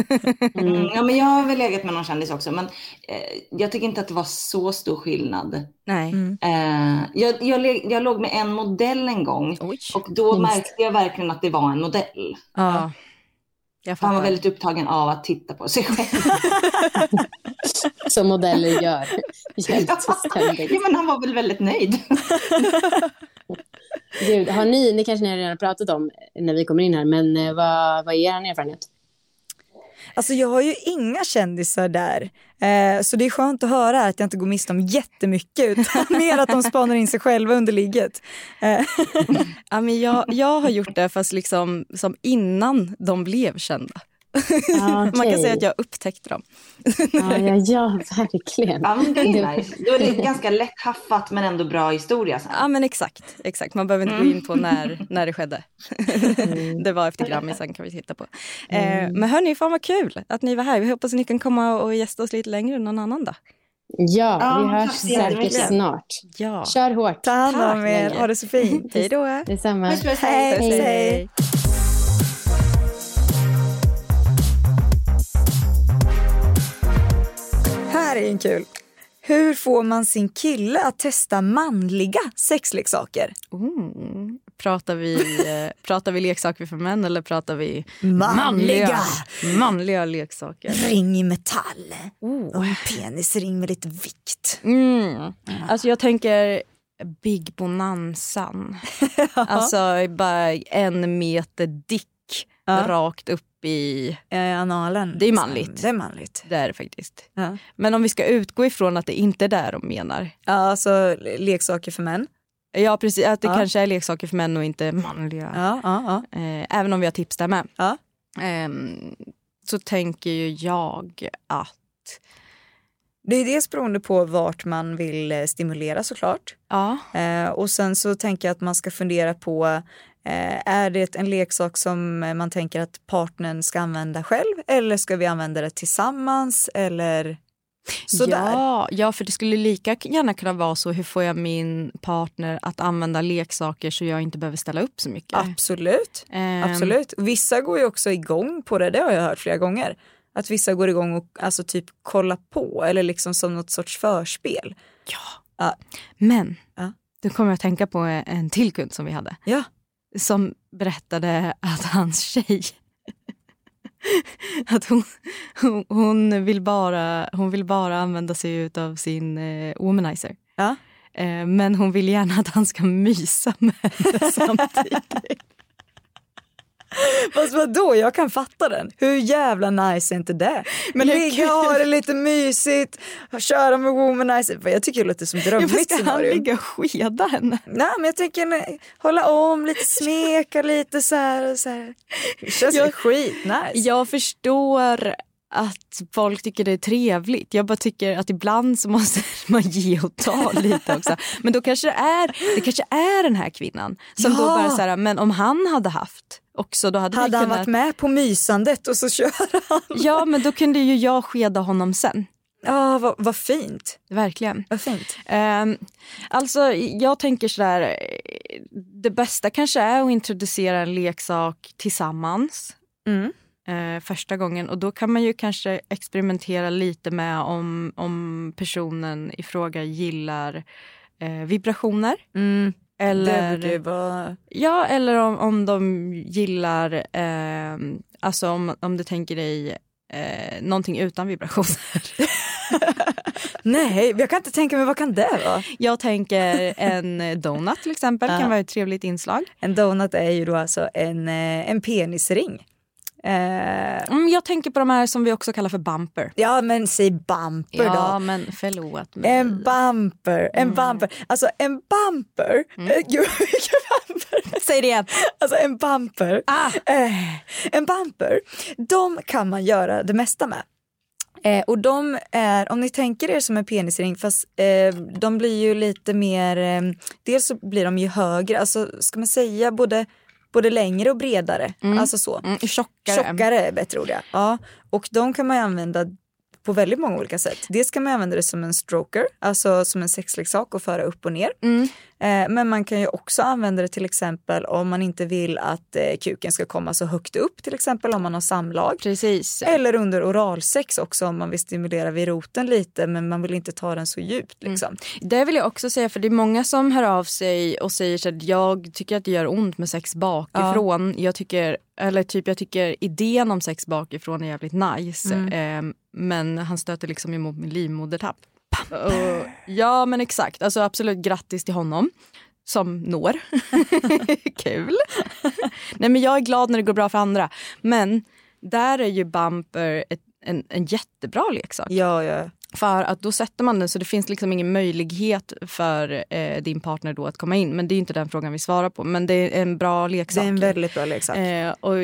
Mm. Ja men jag har väl legat med någon kändis också men eh, jag tycker inte att det var så stor skillnad. Nej. Mm. Eh, jag, jag, jag låg med en modell en gång Oj. och då Minst. märkte jag verkligen att det var en modell. Ja. Jag Han var väldigt upptagen av att titta på sig själv. Som modeller gör. Jämt ja, men han var väl väldigt nöjd. Gud, har ni, ni kanske ni har redan pratat om när vi kommer in här, men eh, vad, vad är er erfarenhet? Alltså jag har ju inga kändisar där. Eh, så det är skönt att höra att jag inte går miste om jättemycket utan mer att de spanar in sig själva under ligget. Eh, Ja, men jag, jag har gjort det fast liksom som innan de blev kända. Ah, Man kan säga att jag upptäckte dem. Ja, ja, ja, verkligen. Ja, men det är nice. Då är det ganska lätt haffat men ändå bra historia sen. Ja men exakt, exakt. man behöver inte gå in på när, när det skedde. det var efter Grammisen kan vi titta på. Eh, men hörni, fan vad kul att ni var här. Vi hoppas att ni kan komma och gästa oss lite längre någon annan dag. Ja, Ja, vi hörs säkert snart. Ja. Kör hårt. ta hand Tack, om er, ha det så fint. Hej då. Detsamma. Hej, hej. hej. Här är en kul. Hur får man sin kille att testa manliga sexleksaker? Mm. pratar vi, eh, pratar vi leksaker för män eller pratar vi Manliga. manliga, manliga leksaker? Ring i metall och en penisring med lite vikt. Mm. Alltså jag tänker Big Bonanzan. alltså bara en meter dick Ja. rakt upp i... Eh, analen. Det är manligt. Det är manligt. Det är det faktiskt. Ja. Men om vi ska utgå ifrån att det inte är där de menar. Ja, alltså leksaker för män. Ja precis, att det Ja. kanske är leksaker för män och inte manliga. Ja, ja, ja. Eh, även om vi har tips där med. Ja. Ehm, så tänker ju jag att... Det är dels beroende på vart man vill eh, stimulera såklart. Ja. Eh, och sen så tänker jag att man ska fundera på eh, är det en leksak som eh, man tänker att partnern ska använda själv eller ska vi använda det tillsammans eller sådär. Ja, ja, för det skulle lika gärna kunna vara så. Hur får jag min partner att använda leksaker så jag inte behöver ställa upp så mycket? Absolut. Ehm, Absolut. Vissa går ju också igång på det, det har jag hört flera gånger. Att vissa går igång och alltså typ kolla på eller liksom som något sorts förspel. Ja. Men Ja. då kommer jag att tänka på en till kund som vi hade. Ja. Som berättade att hans tjej att hon, hon, hon, vill bara, hon vill bara använda sig av sin eh, womanizer. Ja. Eh, men hon vill gärna att han ska mysa med henne samtidigt. Fast vadå, jag kan fatta den. Hur jävla nice är inte det? Men Ligga och ha det lite mysigt, köra med womanizer. Jag tycker det låter som Ja, drömligt men ska han ligga och skeda henne? Nej men jag tänker nej, hålla om lite, smeka lite så här. Så här. Det känns jag, skitnice. Jag förstår att folk tycker det är trevligt. Jag bara tycker att ibland så måste man ge och ta lite också. Men då kanske det är, det kanske är den här kvinnan som då Ja. bara så här, men om han hade haft också då hade, Hade vi han kunnat... varit med på mysandet och så kör han. Ja men då kunde ju jag skeda honom sen. Ja, vad, vad fint. Verkligen. Vad fint. Um, alltså jag tänker sådär, det bästa kanske är att introducera en leksak tillsammans. Mm. Eh, första gången och då kan man ju kanske experimentera lite med om, om personen i fråga gillar eh, vibrationer. Mm. Eller, Det vara... ja, eller om, om de gillar, eh, alltså om, om du tänker dig eh, någonting utan vibrationer. Nej, jag kan inte tänka mig vad kan det vara? Jag tänker en donut till exempel, kan vara ett trevligt inslag. En donut är ju då alltså en, eh, en penisring. Eh, Mm, jag tänker på de här som vi också kallar för bumper. ja men säg bumper Ja, då. men förlåt mig. En bumper, en Mm. bumper. Alltså en bumper, eh, gud bumper. Säg det igen. Alltså en bumper, Ah. eh, en bumper, de kan man göra det mesta med. Eh, och de är, om ni tänker er som en penisring, fast eh, de blir ju lite mer, eh, dels så blir de ju högre, alltså ska man säga både, både längre och bredare. Alltså så. Mm, tjockare. Tjockare är bättre ord ja. ja. Och de kan man ju använda på väldigt många olika sätt. Dels kan man använda det som en stroker, alltså som en sexleksak och föra upp och ner. Mm. Eh, men man kan ju också använda det till exempel om man inte vill att eh, kuken ska komma så högt upp, till exempel om man har samlag. Precis. Eller under oralsex också om man vill stimulera vid roten lite men man vill inte ta den så djupt. Liksom. Det vill jag också säga, för det är många som hör av sig och säger att jag tycker att det gör ont med sex bakifrån. Jag tycker, eller typ jag tycker idén om sex bakifrån är jävligt nice. Eh, men han stöter liksom emot min livmodertapp. Och, ja men exakt, alltså absolut grattis till honom som når. Kul. Nej men jag är glad när det går bra för andra. Men där är ju bumper ett, en, en jättebra leksak. Ja, ja. För att då sätter man den så det finns liksom ingen möjlighet för eh, din partner då att komma in. Men det är inte den frågan vi svarar på. Men det är en bra Det leksak. är en väldigt bra leksak. Eh, och,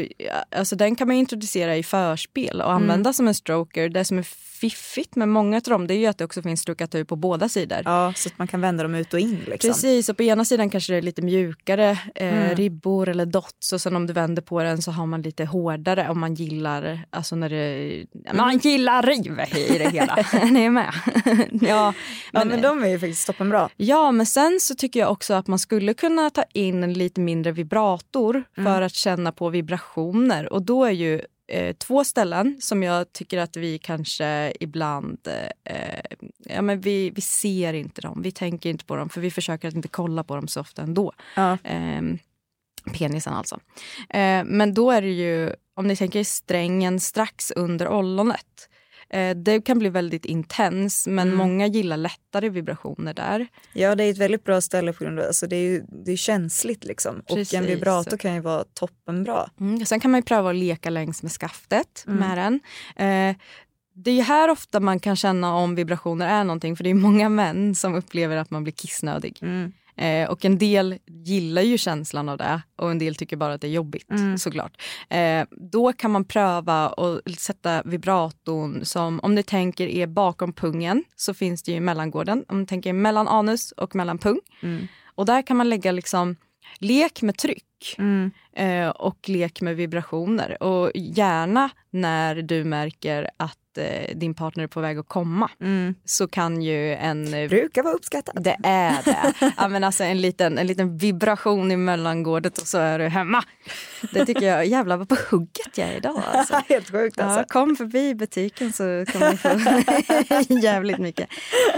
alltså, den kan man introducera i förspel och Mm. använda som en stroker. Det som är fiffigt med många av dem det är ju att det också finns struckatur på båda sidor. Ja, så att man kan vända dem ut och in. Liksom. Precis, och på ena sidan kanske det är lite mjukare eh, Mm. ribbor eller dots och sen om du vänder på den så har man lite hårdare om man gillar, alltså när det, man gillar riv i det hela. Är med? ja, ja, men de är ju faktiskt toppenbra. Ja, men sen så tycker jag också att man skulle kunna ta in en lite mindre vibrator för Mm. att känna på vibrationer. Och då är ju eh, två ställen som jag tycker att vi kanske ibland, eh, ja men vi, vi ser inte dem, vi tänker inte på dem för vi försöker att inte kolla på dem så ofta ändå. Ja. Ehm, Penisen alltså. Eh, men då är det ju, om ni tänker strängen strax under ollonet. Eh, det kan bli väldigt intens men Mm. många gillar lättare vibrationer där. Ja, det är ett väldigt bra ställe på grund av alltså det är ju det är känsligt liksom. Och Precis. en vibrator kan ju vara toppenbra. Mm. Sen kan man ju pröva att leka längs med skaftet Mm. med den. Eh, det är ju här ofta man kan känna om vibrationer är någonting för det är många män som upplever att man blir kissnödig. Mm. Eh, och en del gillar ju känslan av det och en del tycker bara att det är jobbigt Mm. såklart. Eh, då kan man pröva att sätta vibratorn som, om ni tänker är bakom pungen så finns det ju mellangården. Om ni tänker mellan anus och mellan pung. Mm. Och där kan man lägga liksom lek med tryck Mm. eh, och lek med vibrationer. Och gärna när du märker att eh, din partner är på väg att komma Mm. så kan ju en... eh, Brukar vara uppskattat. Det är det. ja, men alltså en, liten, en liten vibration i mellangårdet och så är du hemma. Det tycker jag, jävlar vad på hugget jag är idag. Alltså. Helt sjukt alltså. Ja, kom förbi butiken så kommer ni få jävligt mycket.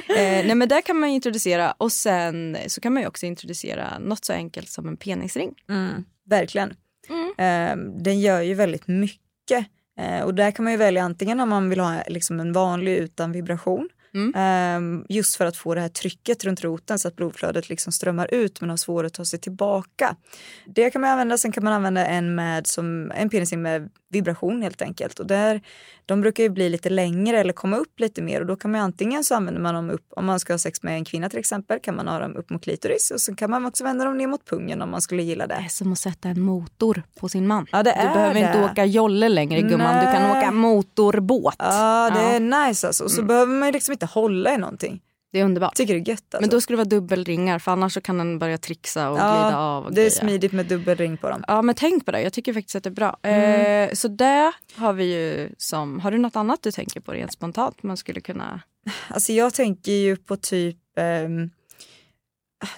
Eh, nej men där kan man introducera och sen så kan man ju också introducera något så enkelt som en penisring. Mm, verkligen. Mm. Eh, den gör ju väldigt mycket. Eh, och där kan man ju välja antingen om man vill ha liksom en vanlig utan vibration. Mm. Eh, just för att få det här trycket runt roten så att blodflödet liksom strömmar ut men har svårt att ta sig tillbaka. Det kan man använda. Sen kan man använda en med som en penisring med vibration helt enkelt. Och där, de brukar ju bli lite längre eller komma upp lite mer och då kan man antingen så använder man dem upp om man ska ha sex med en kvinna till exempel kan man ha dem upp mot klitoris och så kan man också vända dem ner mot pungen om man skulle gilla det. Det är som att sätta en motor på sin man. Ja, det du är behöver inte det. åka jolle längre gumman, du kan Nej. åka motorbåt. Ja, det Ja. är nice alltså. Och så behöver man ju liksom inte hålla i någonting. Det är underbart. Tycker det är gött alltså. Men då ska det vara dubbelringar för annars så kan den börja trixa och glida av. Och det är grejer. smidigt med dubbelring på dem. Ja men tänk på det, jag tycker faktiskt att det är bra. Mm. Eh, så det har vi ju som, har du något annat du tänker på rent spontant man skulle kunna? Alltså jag tänker ju på typ ehm,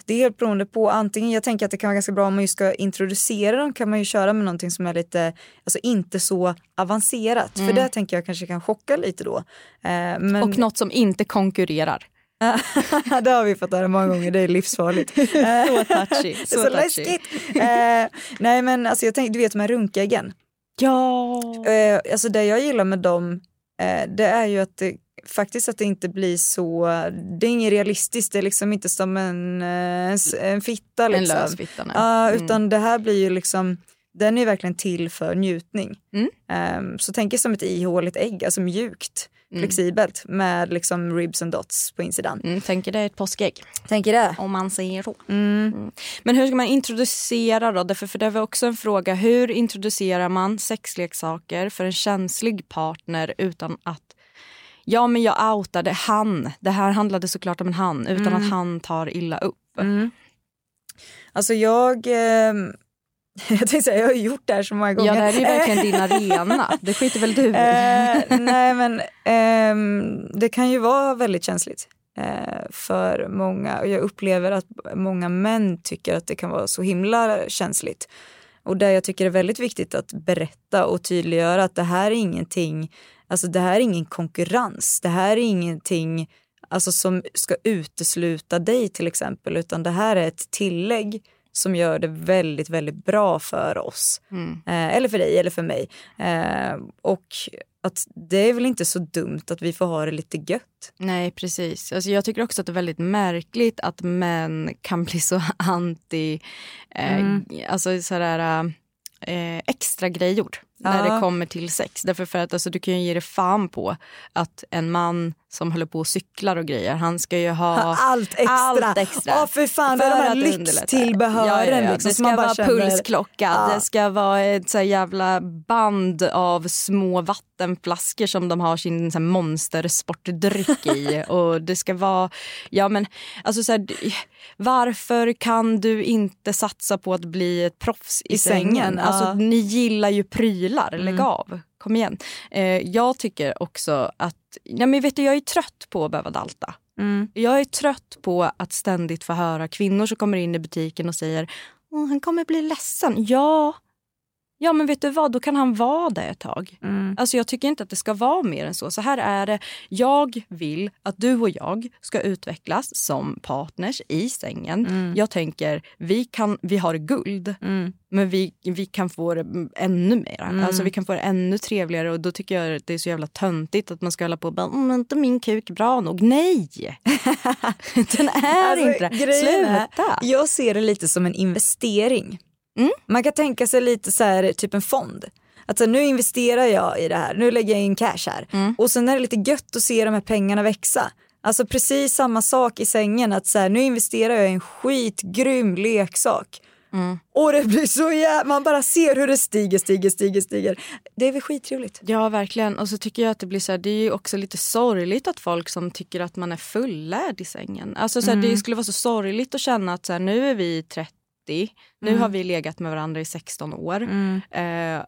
det är helt beroende på antingen, jag tänker att det kan vara ganska bra om man just ska introducera dem kan man ju köra med någonting som är lite, alltså inte så avancerat. Mm. För det tänker jag kanske kan chocka lite då. Eh, men... Och något som inte konkurrerar. det har vi fått höra många gånger, det är livsfarligt. så touchy. Så så touchy. läskigt. Eh, nej men alltså jag tänkte, du vet de här runkäggen. Ja. Eh, alltså det jag gillar med dem, eh, det är ju att det faktiskt att det inte blir så, det är inget realistiskt, det är liksom inte som en, en, en fitta liksom. En lös fitta, nej. Mm. utan det här blir ju liksom, den är verkligen till för njutning. Mm. Ehm, så tänk er som ett ihåligt ägg, alltså mjukt, Mm. flexibelt med liksom ribs and dots på insidan. Mm, tänker det är ett påskägg. Tänker det. Om man säger så. Mm. Mm. Men hur ska man introducera då? Därför, för det var också en fråga. Hur introducerar man sexleksaker för en känslig partner utan att Ja men jag outade han. Det här handlade såklart om en han utan Mm. att han tar illa upp. Mm. Alltså jag, ehm, jag tänkte säga, jag har gjort det här så många gånger. Ja det här är ju verkligen din arena. Det skiter väl du i? Eh, nej men ehm, det kan ju vara väldigt känsligt eh, för många. Och jag upplever att många män tycker att det kan vara så himla känsligt. Och där jag tycker det är väldigt viktigt att berätta och tydliggöra att det här är ingenting, alltså det här är ingen konkurrens. Det här är ingenting alltså, som ska utesluta dig till exempel, utan det här är ett tillägg som gör det väldigt, väldigt bra för oss. Mm. Eh, eller för dig eller för mig. Eh, och att det är väl inte så dumt att vi får ha det lite gött. Nej precis. Alltså, jag tycker också att det är väldigt märkligt att män kan bli så anti, eh, Mm. alltså sådär eh, extra grejor när Ja. det kommer till sex. Därför för att alltså, du kan ju ge dig fan på att en man som håller på och cyklar och grejer, han ska ju ha Allt extra. Allt extra. Ja, för fan, det är de här lyxtillbehören. Ja, ja, ja. Liksom, det ska vara känner- pulsklocka, Ja. det ska vara ett så jävla band av små vattenflaskor som de har sin så här monstersportdryck i. och det ska vara, ja men alltså så här, varför kan du inte satsa på att bli ett proffs i, I sängen, sängen? Alltså ni gillar ju prylar, lägg Mm. av. Kom igen. Eh, jag tycker också att, ja men vet du jag är trött på att behöva dalta. Mm. Jag är trött på att ständigt få höra kvinnor som kommer in i butiken och säger han kommer bli ledsen. Ja, Ja men vet du vad, då kan han vara det ett tag. Mm. Alltså jag tycker inte att det ska vara mer än så. Så här är det. Jag vill att du och jag ska utvecklas som partners i sängen. Mm. Jag tänker, vi, kan, vi har guld. Mm. Men vi, vi kan få det ännu mer. Mm. Alltså vi kan få det ännu trevligare och då tycker jag det är så jävla töntigt att man ska hålla på och bara, mm, inte min kuk bra nog. Nej! Den är Alltså, inte det. grejen är, Sluta! Jag ser det lite som en investering. Mm. Man kan tänka sig lite så här, typ en fond. Att så här, nu investerar jag i det här, nu lägger jag in cash här. Mm. Och sen är det lite gött att se de här pengarna växa. Alltså precis samma sak i sängen, att så här, nu investerar jag i en skitgrym leksak. Mm. Och det blir så jävla, man bara ser hur det stiger, stiger, stiger, stiger. Det är väl skittrevligt. Ja, verkligen. Och så tycker jag att det blir så här, det är ju också lite sorgligt att folk som tycker att man är fullärd i sängen. Alltså så här, Mm. det skulle vara så sorgligt att känna att så här, nu är vi 30, nu Mm. har vi legat med varandra i 16 år. Mm. Eh,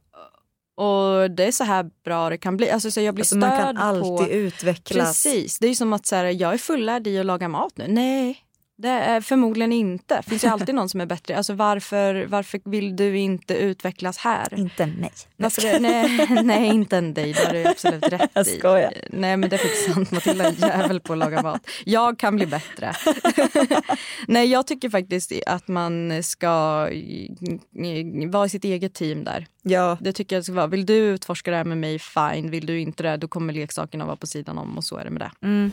och det är så här bra det kan bli. Alltså, så jag blir Alltså, man störd kan alltid på... utvecklas. Precis. Det är som att så här, jag är fullärd i att laga mat nu. Nej, det är förmodligen inte. Det finns ju alltid någon som är bättre. Alltså, varför, varför vill du inte utvecklas här? Inte nej. Varför det? Nej, nej, inte en dig. Det har du absolut rätt Jag i. skojar. Nej, men det är faktiskt sant. Matilda är jävel på att laga mat. Jag kan bli bättre. nej, jag tycker faktiskt att man ska vara i sitt eget team där. Ja. Det tycker jag ska vara. Vill du utforska det här med mig, fine. Vill du inte det, då kommer leksakerna vara på sidan om och så är det med det. Mm.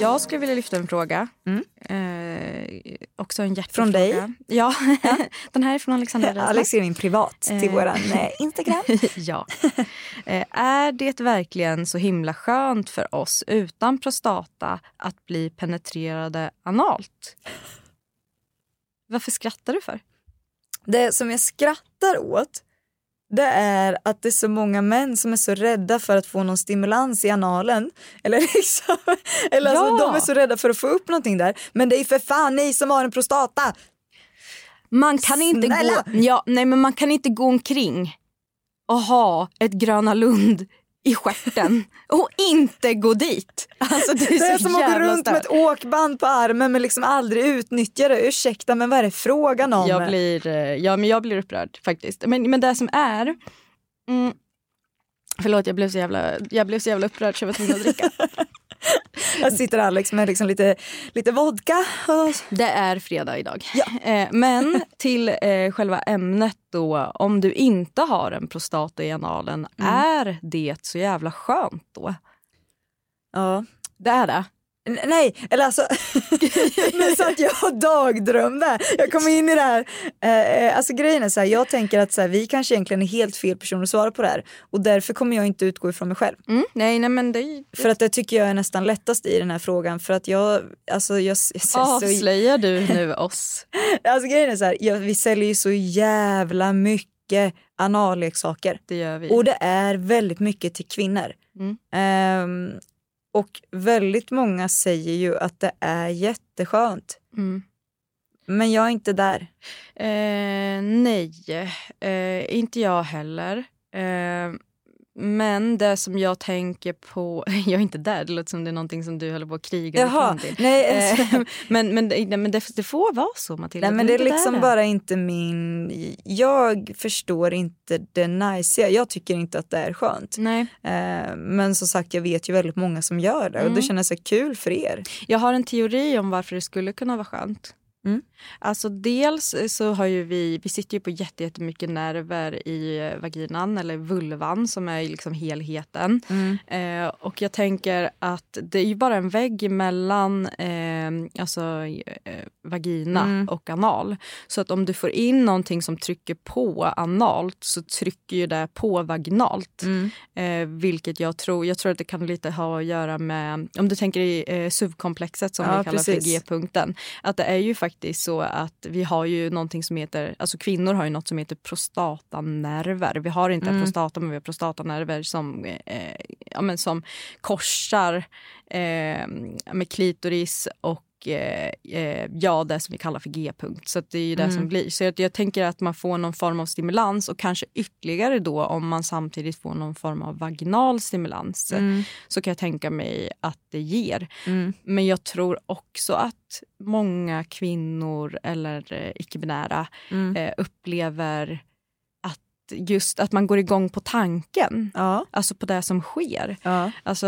Jag skulle vilja lyfta en fråga. Eh, också en hjärtefråga. Från dig? Ja, den här är från Alexandra Reisman. Alex skrev in privat till Eh. våran eh, Instagram. ja. Eh, är det verkligen så himla skönt för oss utan prostata att bli penetrerade analt? Varför skrattar du för? Det som jag skrattar åt det är att det är så många män som är så rädda för att få någon stimulans i analen. Eller liksom, eller Ja. alltså, de är så rädda för att få upp någonting där. Men det är för fan ni som har en prostata. Man kan inte Snälla! gå, ja, nej, men man kan inte gå omkring och ha ett Gröna Lund i stjärten och inte gå dit. Alltså, det är, Det är som att gå runt med ett åkband på armen men liksom aldrig utnyttja det. Ursäkta men vad är det frågan om? Jag blir, eh, ja, men jag blir upprörd faktiskt. Men, men det som är... Mm, förlåt, jag blev, så jävla, jag blev så jävla upprörd så jag var tvungen att dricka. Jag sitter Alex med liksom lite, lite vodka. Det är fredag idag. Eh, men till eh, själva ämnet då. Om du inte har en prostata i analen, Mm. är det så jävla skönt då? Ja. Det är det. Nej, eller alltså nu satt jag och dagdrömde. Jag kom in i det här. Eh, eh, alltså grejen är så här, jag tänker att så här, vi kanske egentligen är helt fel personer att svara på det här och därför kommer jag inte utgå ifrån mig själv. Mm, nej, nej, men det För att det tycker jag är nästan lättast i den här frågan för att jag, alltså jag, jag, jag så, avslöjar du nu oss. alltså grejen är så här, jag, vi säljer ju så jävla mycket analleksaker. Det gör vi. Och det är väldigt mycket till kvinnor. Mm. Ehm, och väldigt många säger ju att det är jätteskönt. Mm. Men jag är inte där. Eh, nej, eh, inte jag heller. Eh, men det som jag tänker på... Jag är inte där, det låter som det är någonting som du håller på att kriga dig Jaha, nej, Eh, men men, nej, men det, det får vara så, Matilda. Nej, men det är liksom där. bara inte min... Jag förstår inte det nice. Jag tycker inte att det är skönt. Nej. Eh, men som sagt, jag vet ju väldigt många som gör det och det Mm. känns så kul för er. Jag har en teori om varför det skulle kunna vara skönt. Mm. Alltså dels så har ju vi, vi sitter ju på jätte- jättemycket nerver i eh, vaginan eller vulvan som är liksom helheten. Mm. Eh, och jag tänker att det är ju bara en vägg mellan eh, alltså, eh, vagina Mm. och anal. Så att om du får in någonting som trycker på analt så trycker ju det på vaginalt. Mm. Eh, vilket jag tror, jag tror att det kan lite ha att göra med, om du tänker i eh, SUV-komplexet som Ja, vi kallar för precis. G-punkten. Att det är ju faktiskt så att vi har ju någonting som heter, alltså kvinnor har ju något som heter prostatanerver. Vi har inte Mm. prostata men vi har prostatanerver som, eh, ja, men som korsar eh, med klitoris och eh, eh, ja, det som vi kallar för G-punkt. Så det är ju det Mm. som blir. Så jag, jag tänker att man får någon form av stimulans och kanske ytterligare då om man samtidigt får någon form av vaginal stimulans Mm. så kan jag tänka mig att det ger. Mm. Men jag tror också att många kvinnor eller eh, icke-binära Mm. eh, upplever att just att man går igång på tanken. Ja. Alltså på det som sker. Ja. Alltså,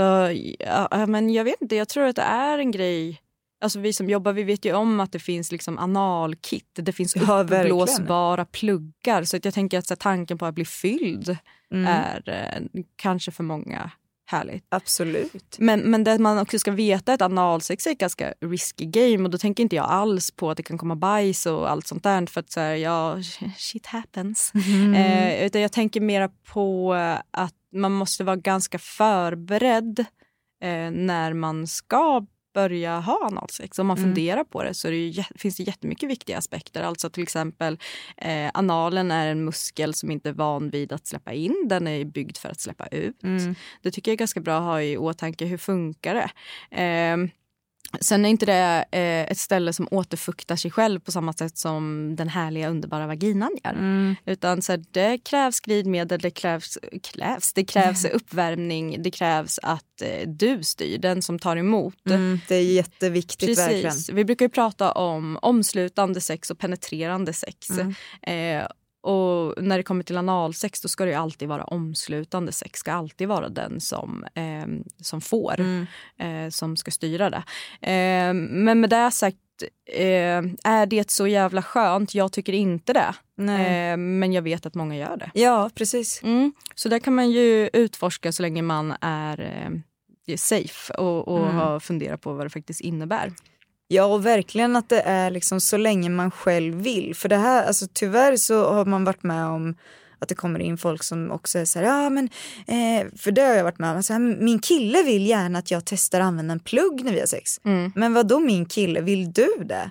ja, men jag vet inte, jag tror att det är en grej Alltså vi som jobbar vi vet ju om att det finns liksom analkit, det finns Ja, uppblåsbara pluggar. Så att jag tänker att här, tanken på att bli fylld Mm. är eh, kanske för många härligt. Absolut. Men, men det man också ska veta är att analsex är ett ganska risky game och då tänker inte jag alls på att det kan komma bajs och allt sånt där för att så här, ja, shit happens. Mm. Eh, utan jag tänker mera på att man måste vara ganska förberedd eh, när man ska börja ha analsex. Om man Mm. funderar på det så det ju, finns det jättemycket viktiga aspekter. Alltså till exempel eh, analen är en muskel som inte är van vid att släppa in. Den är byggd för att släppa ut. Mm. Det tycker jag är ganska bra att ha i åtanke. Hur funkar det? Eh, Sen är inte det eh, ett ställe som återfuktar sig själv på samma sätt som den härliga underbara vaginan gör. Mm. Utan så här, det krävs glidmedel, det krävs, krävs, det krävs uppvärmning, det krävs att eh, du styr, den som tar emot. Mm. Det är jätteviktigt verkligen. Precis. Vi brukar ju prata om omslutande sex och penetrerande sex. Mm. Eh, och när det kommer till analsex då ska det alltid vara omslutande sex. ska alltid vara den som, eh, som får, Mm. eh, som ska styra det. Eh, men med det sagt, eh, är det så jävla skönt? Jag tycker inte det. Nej. Eh, men jag vet att många gör det. Ja, precis. Mm. Så där kan man ju utforska så länge man är, eh, safe och, och Mm. har funderat på vad det faktiskt innebär. Ja och verkligen att det är liksom så länge man själv vill. För det här, alltså tyvärr så har man varit med om att det kommer in folk som också är så här, ja men, eh, för det har jag varit med om, så här, min kille vill gärna att jag testar att använda en plugg när vi har sex. Mm. Men vad då min kille, vill du det?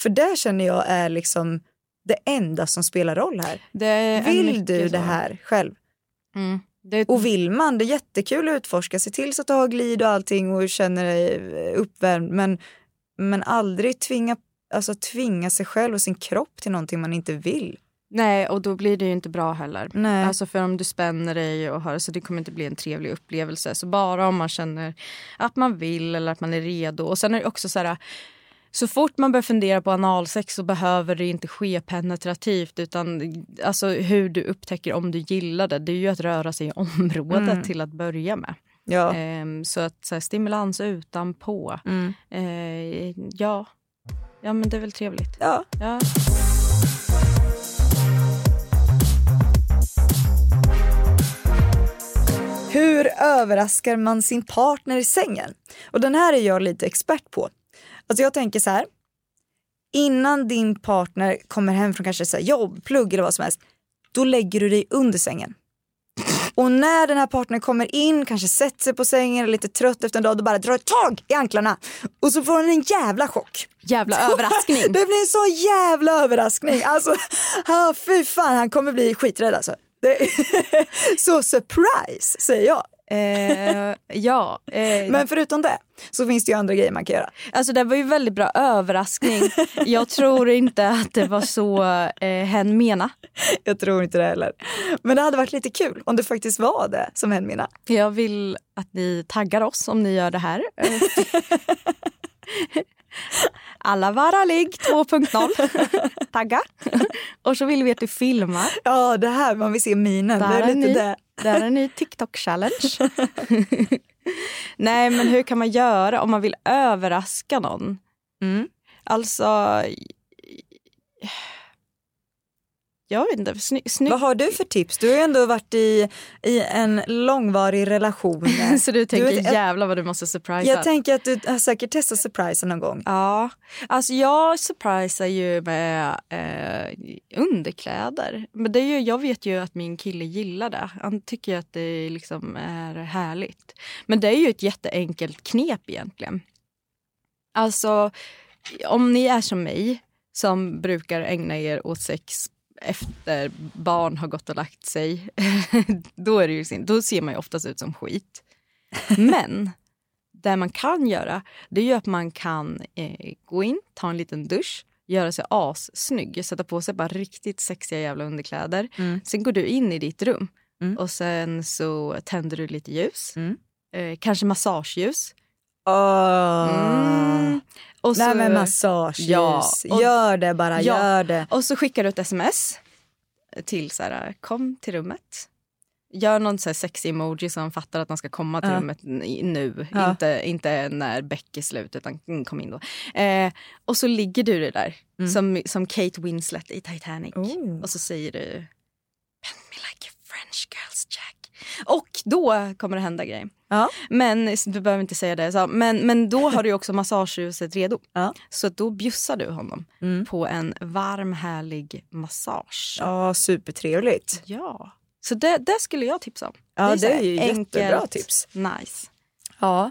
För det känner jag är liksom det enda som spelar roll här. Vill du det så. här själv? Mm. Det, Och vill man, det är jättekul att utforska, se till så att du har glid och allting och känner dig uppvärmd. Men, men aldrig tvinga, alltså, tvinga sig själv och sin kropp till någonting man inte vill. Nej, och då blir det ju inte bra heller. Nej. Alltså för om du spänner dig och har så det kommer inte bli en trevlig upplevelse. Så bara om man känner att man vill eller att man är redo. Och sen är det också så här, så fort man börjar fundera på analsex så behöver det inte ske penetrativt utan alltså hur du upptäcker om du gillar det, det är ju att röra sig i området Mm. till att börja med. Ja. Ehm, så att så här, stimulans utanpå, Mm. eh, ja. ja men det är väl trevligt. Ja. Ja. Hur överraskar man sin partner i sängen? Och den här är jag lite expert på. Alltså jag tänker så här. Innan din partner kommer hem från kanske så jobb, plugg eller vad som helst. Då lägger du dig under sängen. Och när den här partnern kommer in, kanske sätter sig på sängen, är lite trött efter en dag, då bara drar tag i anklarna. Och så får han en jävla chock. Jävla överraskning. Det blir en så jävla överraskning. Alltså, ah, fy fan, han kommer bli skiträdd alltså. Så surprise, säger jag. Eh, ja. Eh, Men förutom det så finns det ju andra grejer man kan göra. Alltså det var ju väldigt bra överraskning. Jag tror inte att det var så eh, hen mena. Jag tror inte det heller. Men det hade varit lite kul om det faktiskt var det som hen menade. Jag vill att ni taggar oss om ni gör det här. Alla vara ligg 2.0. Tagga. Och så vill vi att du filmar. Ja, det här, man vill se minen. Där det är är lite det. Är en ny TikTok-challenge. Nej, men hur kan man göra om man vill överraska någon? Mm. Alltså... Jag vet inte. Sny, snygg... Vad har du för tips? Du har ju ändå varit i, i en långvarig relation. Så du tänker vet, jag- jävlar vad du måste surprisa. Jag tänker att du har säkert testat surprise någon gång. Ja, alltså jag surprisar ju med eh, underkläder. Men det är ju, jag vet ju att min kille gillar det. Han tycker att det liksom är härligt. Men det är ju ett jätteenkelt knep egentligen. Alltså, om ni är som mig som brukar ägna er åt sex efter barn har gått och lagt sig, då, är det ju, sin- då ser man ju oftast ut som skit. Men det man kan göra det är ju att man kan eh, gå in, ta en liten dusch, göra sig assnygg, sätta på sig bara riktigt sexiga jävla underkläder. Mm. Sen går du in i ditt rum Mm. och sen så tänder du lite ljus. Mm. Eh, kanske massageljus. Åh. Mm. Och Nej men massageljus, Ja, och- gör det bara, Ja. gör det. Och så skickar du ett sms till så här, kom till rummet. Gör någon så här sexy emoji som fattar att man ska komma till Ja. rummet nu. Ja. Inte, inte när Beck är slut utan mm, kom in då. Eh, och så ligger du där Mm. som, som Kate Winslet i Titanic. Oh. Och så säger du Bend me like a French girl's jack. Och då kommer det hända grejer. Ja. Men du behöver inte säga det. Så, men, men då har du också massageljuset redo. Ja. Så då bjussar du honom Mm. på en varm härlig massage. Ja, supertrevligt. Ja. Så det, det skulle jag tipsa om. Ja, det är här ju jättebra tips. Nice. Ja.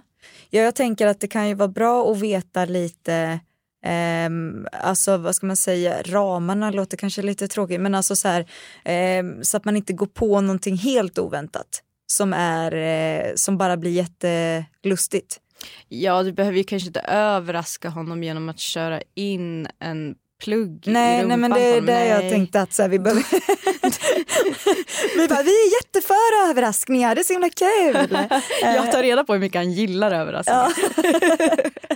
ja, jag tänker att det kan ju vara bra att veta lite ehm, alltså vad ska man säga, ramarna låter kanske lite tråkigt men alltså så här ehm, så att man inte går på någonting helt oväntat som är eh, som bara blir jättelustigt. Ja, du behöver ju kanske inte överraska honom genom att köra in en plugg i Nej, rumpan nej men det är det jag tänkte att så här, vi behöver vi, bara, vi är jätteför överraskningar, det är så himla kul. Jag tar reda på hur mycket han gillar överraskningar.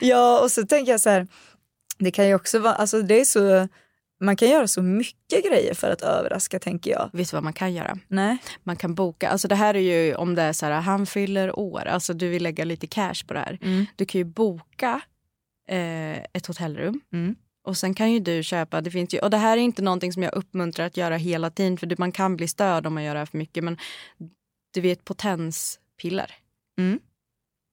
Ja, och så tänker jag så här, det kan ju också vara, alltså det är så, man kan göra så mycket grejer för att överraska tänker jag. Vet du vad man kan göra? Nej. Man kan boka, alltså det här är ju om det är så här, han fyller år, alltså du vill lägga lite cash på det här. Mm. Du kan ju boka eh, ett hotellrum Mm. och sen kan ju du köpa, det finns ju, och det här är inte någonting som jag uppmuntrar att göra hela tiden för man kan bli störd om man gör det här för mycket men du vet potenspiller. Mm.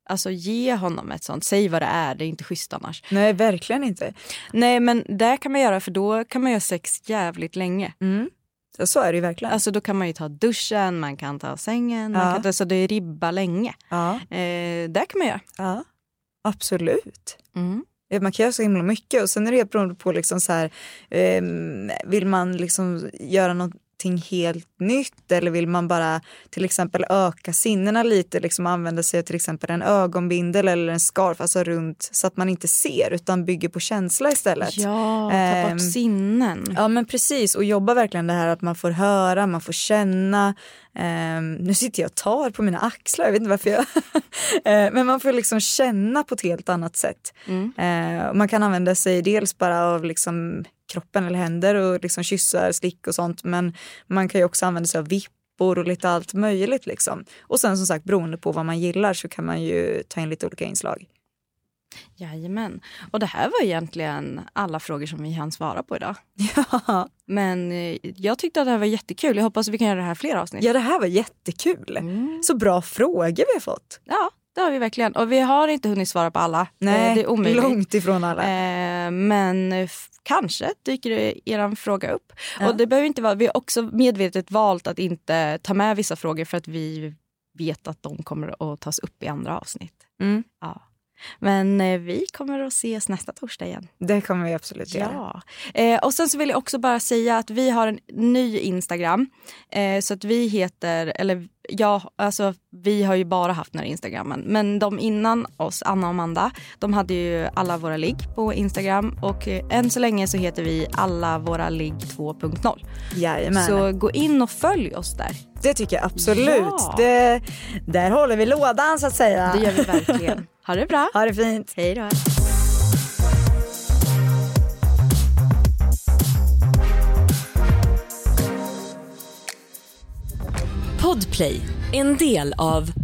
Alltså ge honom ett sånt, säg vad det är, det är inte schysst annars. Nej, verkligen inte. Nej men det kan man göra för då kan man göra sex jävligt länge. Mm. Ja, så är det ju verkligen. Alltså då kan man ju ta duschen, man kan ta sängen, man Ja. kan ta, så det är ribba länge. ja, Eh, det kan man göra. ja, absolut. Mm. Man kan göra så himla mycket och sen är det helt beroende på liksom så här, ehm, vill man liksom göra någonting helt nytt eller vill man bara till exempel öka sinnena lite, liksom använda sig av till exempel en ögonbindel eller en scarf, alltså runt så att man inte ser utan bygger på känsla istället. Ja, ta Ehm, bort sinnen. Ja men precis och jobba verkligen det här att man får höra, man får känna. Ehm, nu sitter jag och tar på mina axlar, jag vet inte varför jag... Eh, men man får liksom känna på ett helt annat sätt. Mm. Eh, och man kan använda sig dels bara av liksom kroppen eller händer och liksom kyssar, slick och sånt. Men man kan ju också använda sig av vippor och lite allt möjligt liksom. Och sen som sagt beroende på vad man gillar så kan man ju ta in lite olika inslag. Jajamän. Och det här var egentligen alla frågor som vi hann svara på idag. Ja. Men eh, jag tyckte att det här var jättekul. Jag hoppas att vi kan göra det här fler avsnitt. ja, det här var jättekul. Mm. Så bra frågor vi har fått. Ja, det har vi verkligen. Och vi har inte hunnit svara på alla. Nej, Eh, det är omöjligt. långt ifrån alla. Eh, men kanske dyker er fråga upp. Ja. Och det behöver inte vara, vi har också medvetet valt att inte ta med vissa frågor för att vi vet att de kommer att tas upp i andra avsnitt. Mm. Ja. Men eh, vi kommer att ses nästa torsdag igen. Det kommer vi absolut göra. Ja. Eh, och sen så vill jag också bara säga att vi har en ny Instagram. Eh, så att vi heter, eller ja, alltså vi har ju bara haft den här Instagrammen. Men de innan oss, Anna och Amanda, de hade ju alla våra ligg på Instagram. Och eh, än så länge så heter vi alla våra ligg 2.0. Jajamän. Så gå in och följ oss där. Det tycker jag absolut. Ja. Det, där håller vi lådan så att säga. Det gör vi verkligen. Ha det bra. Ha det fint. Hej då. Podplay, en del av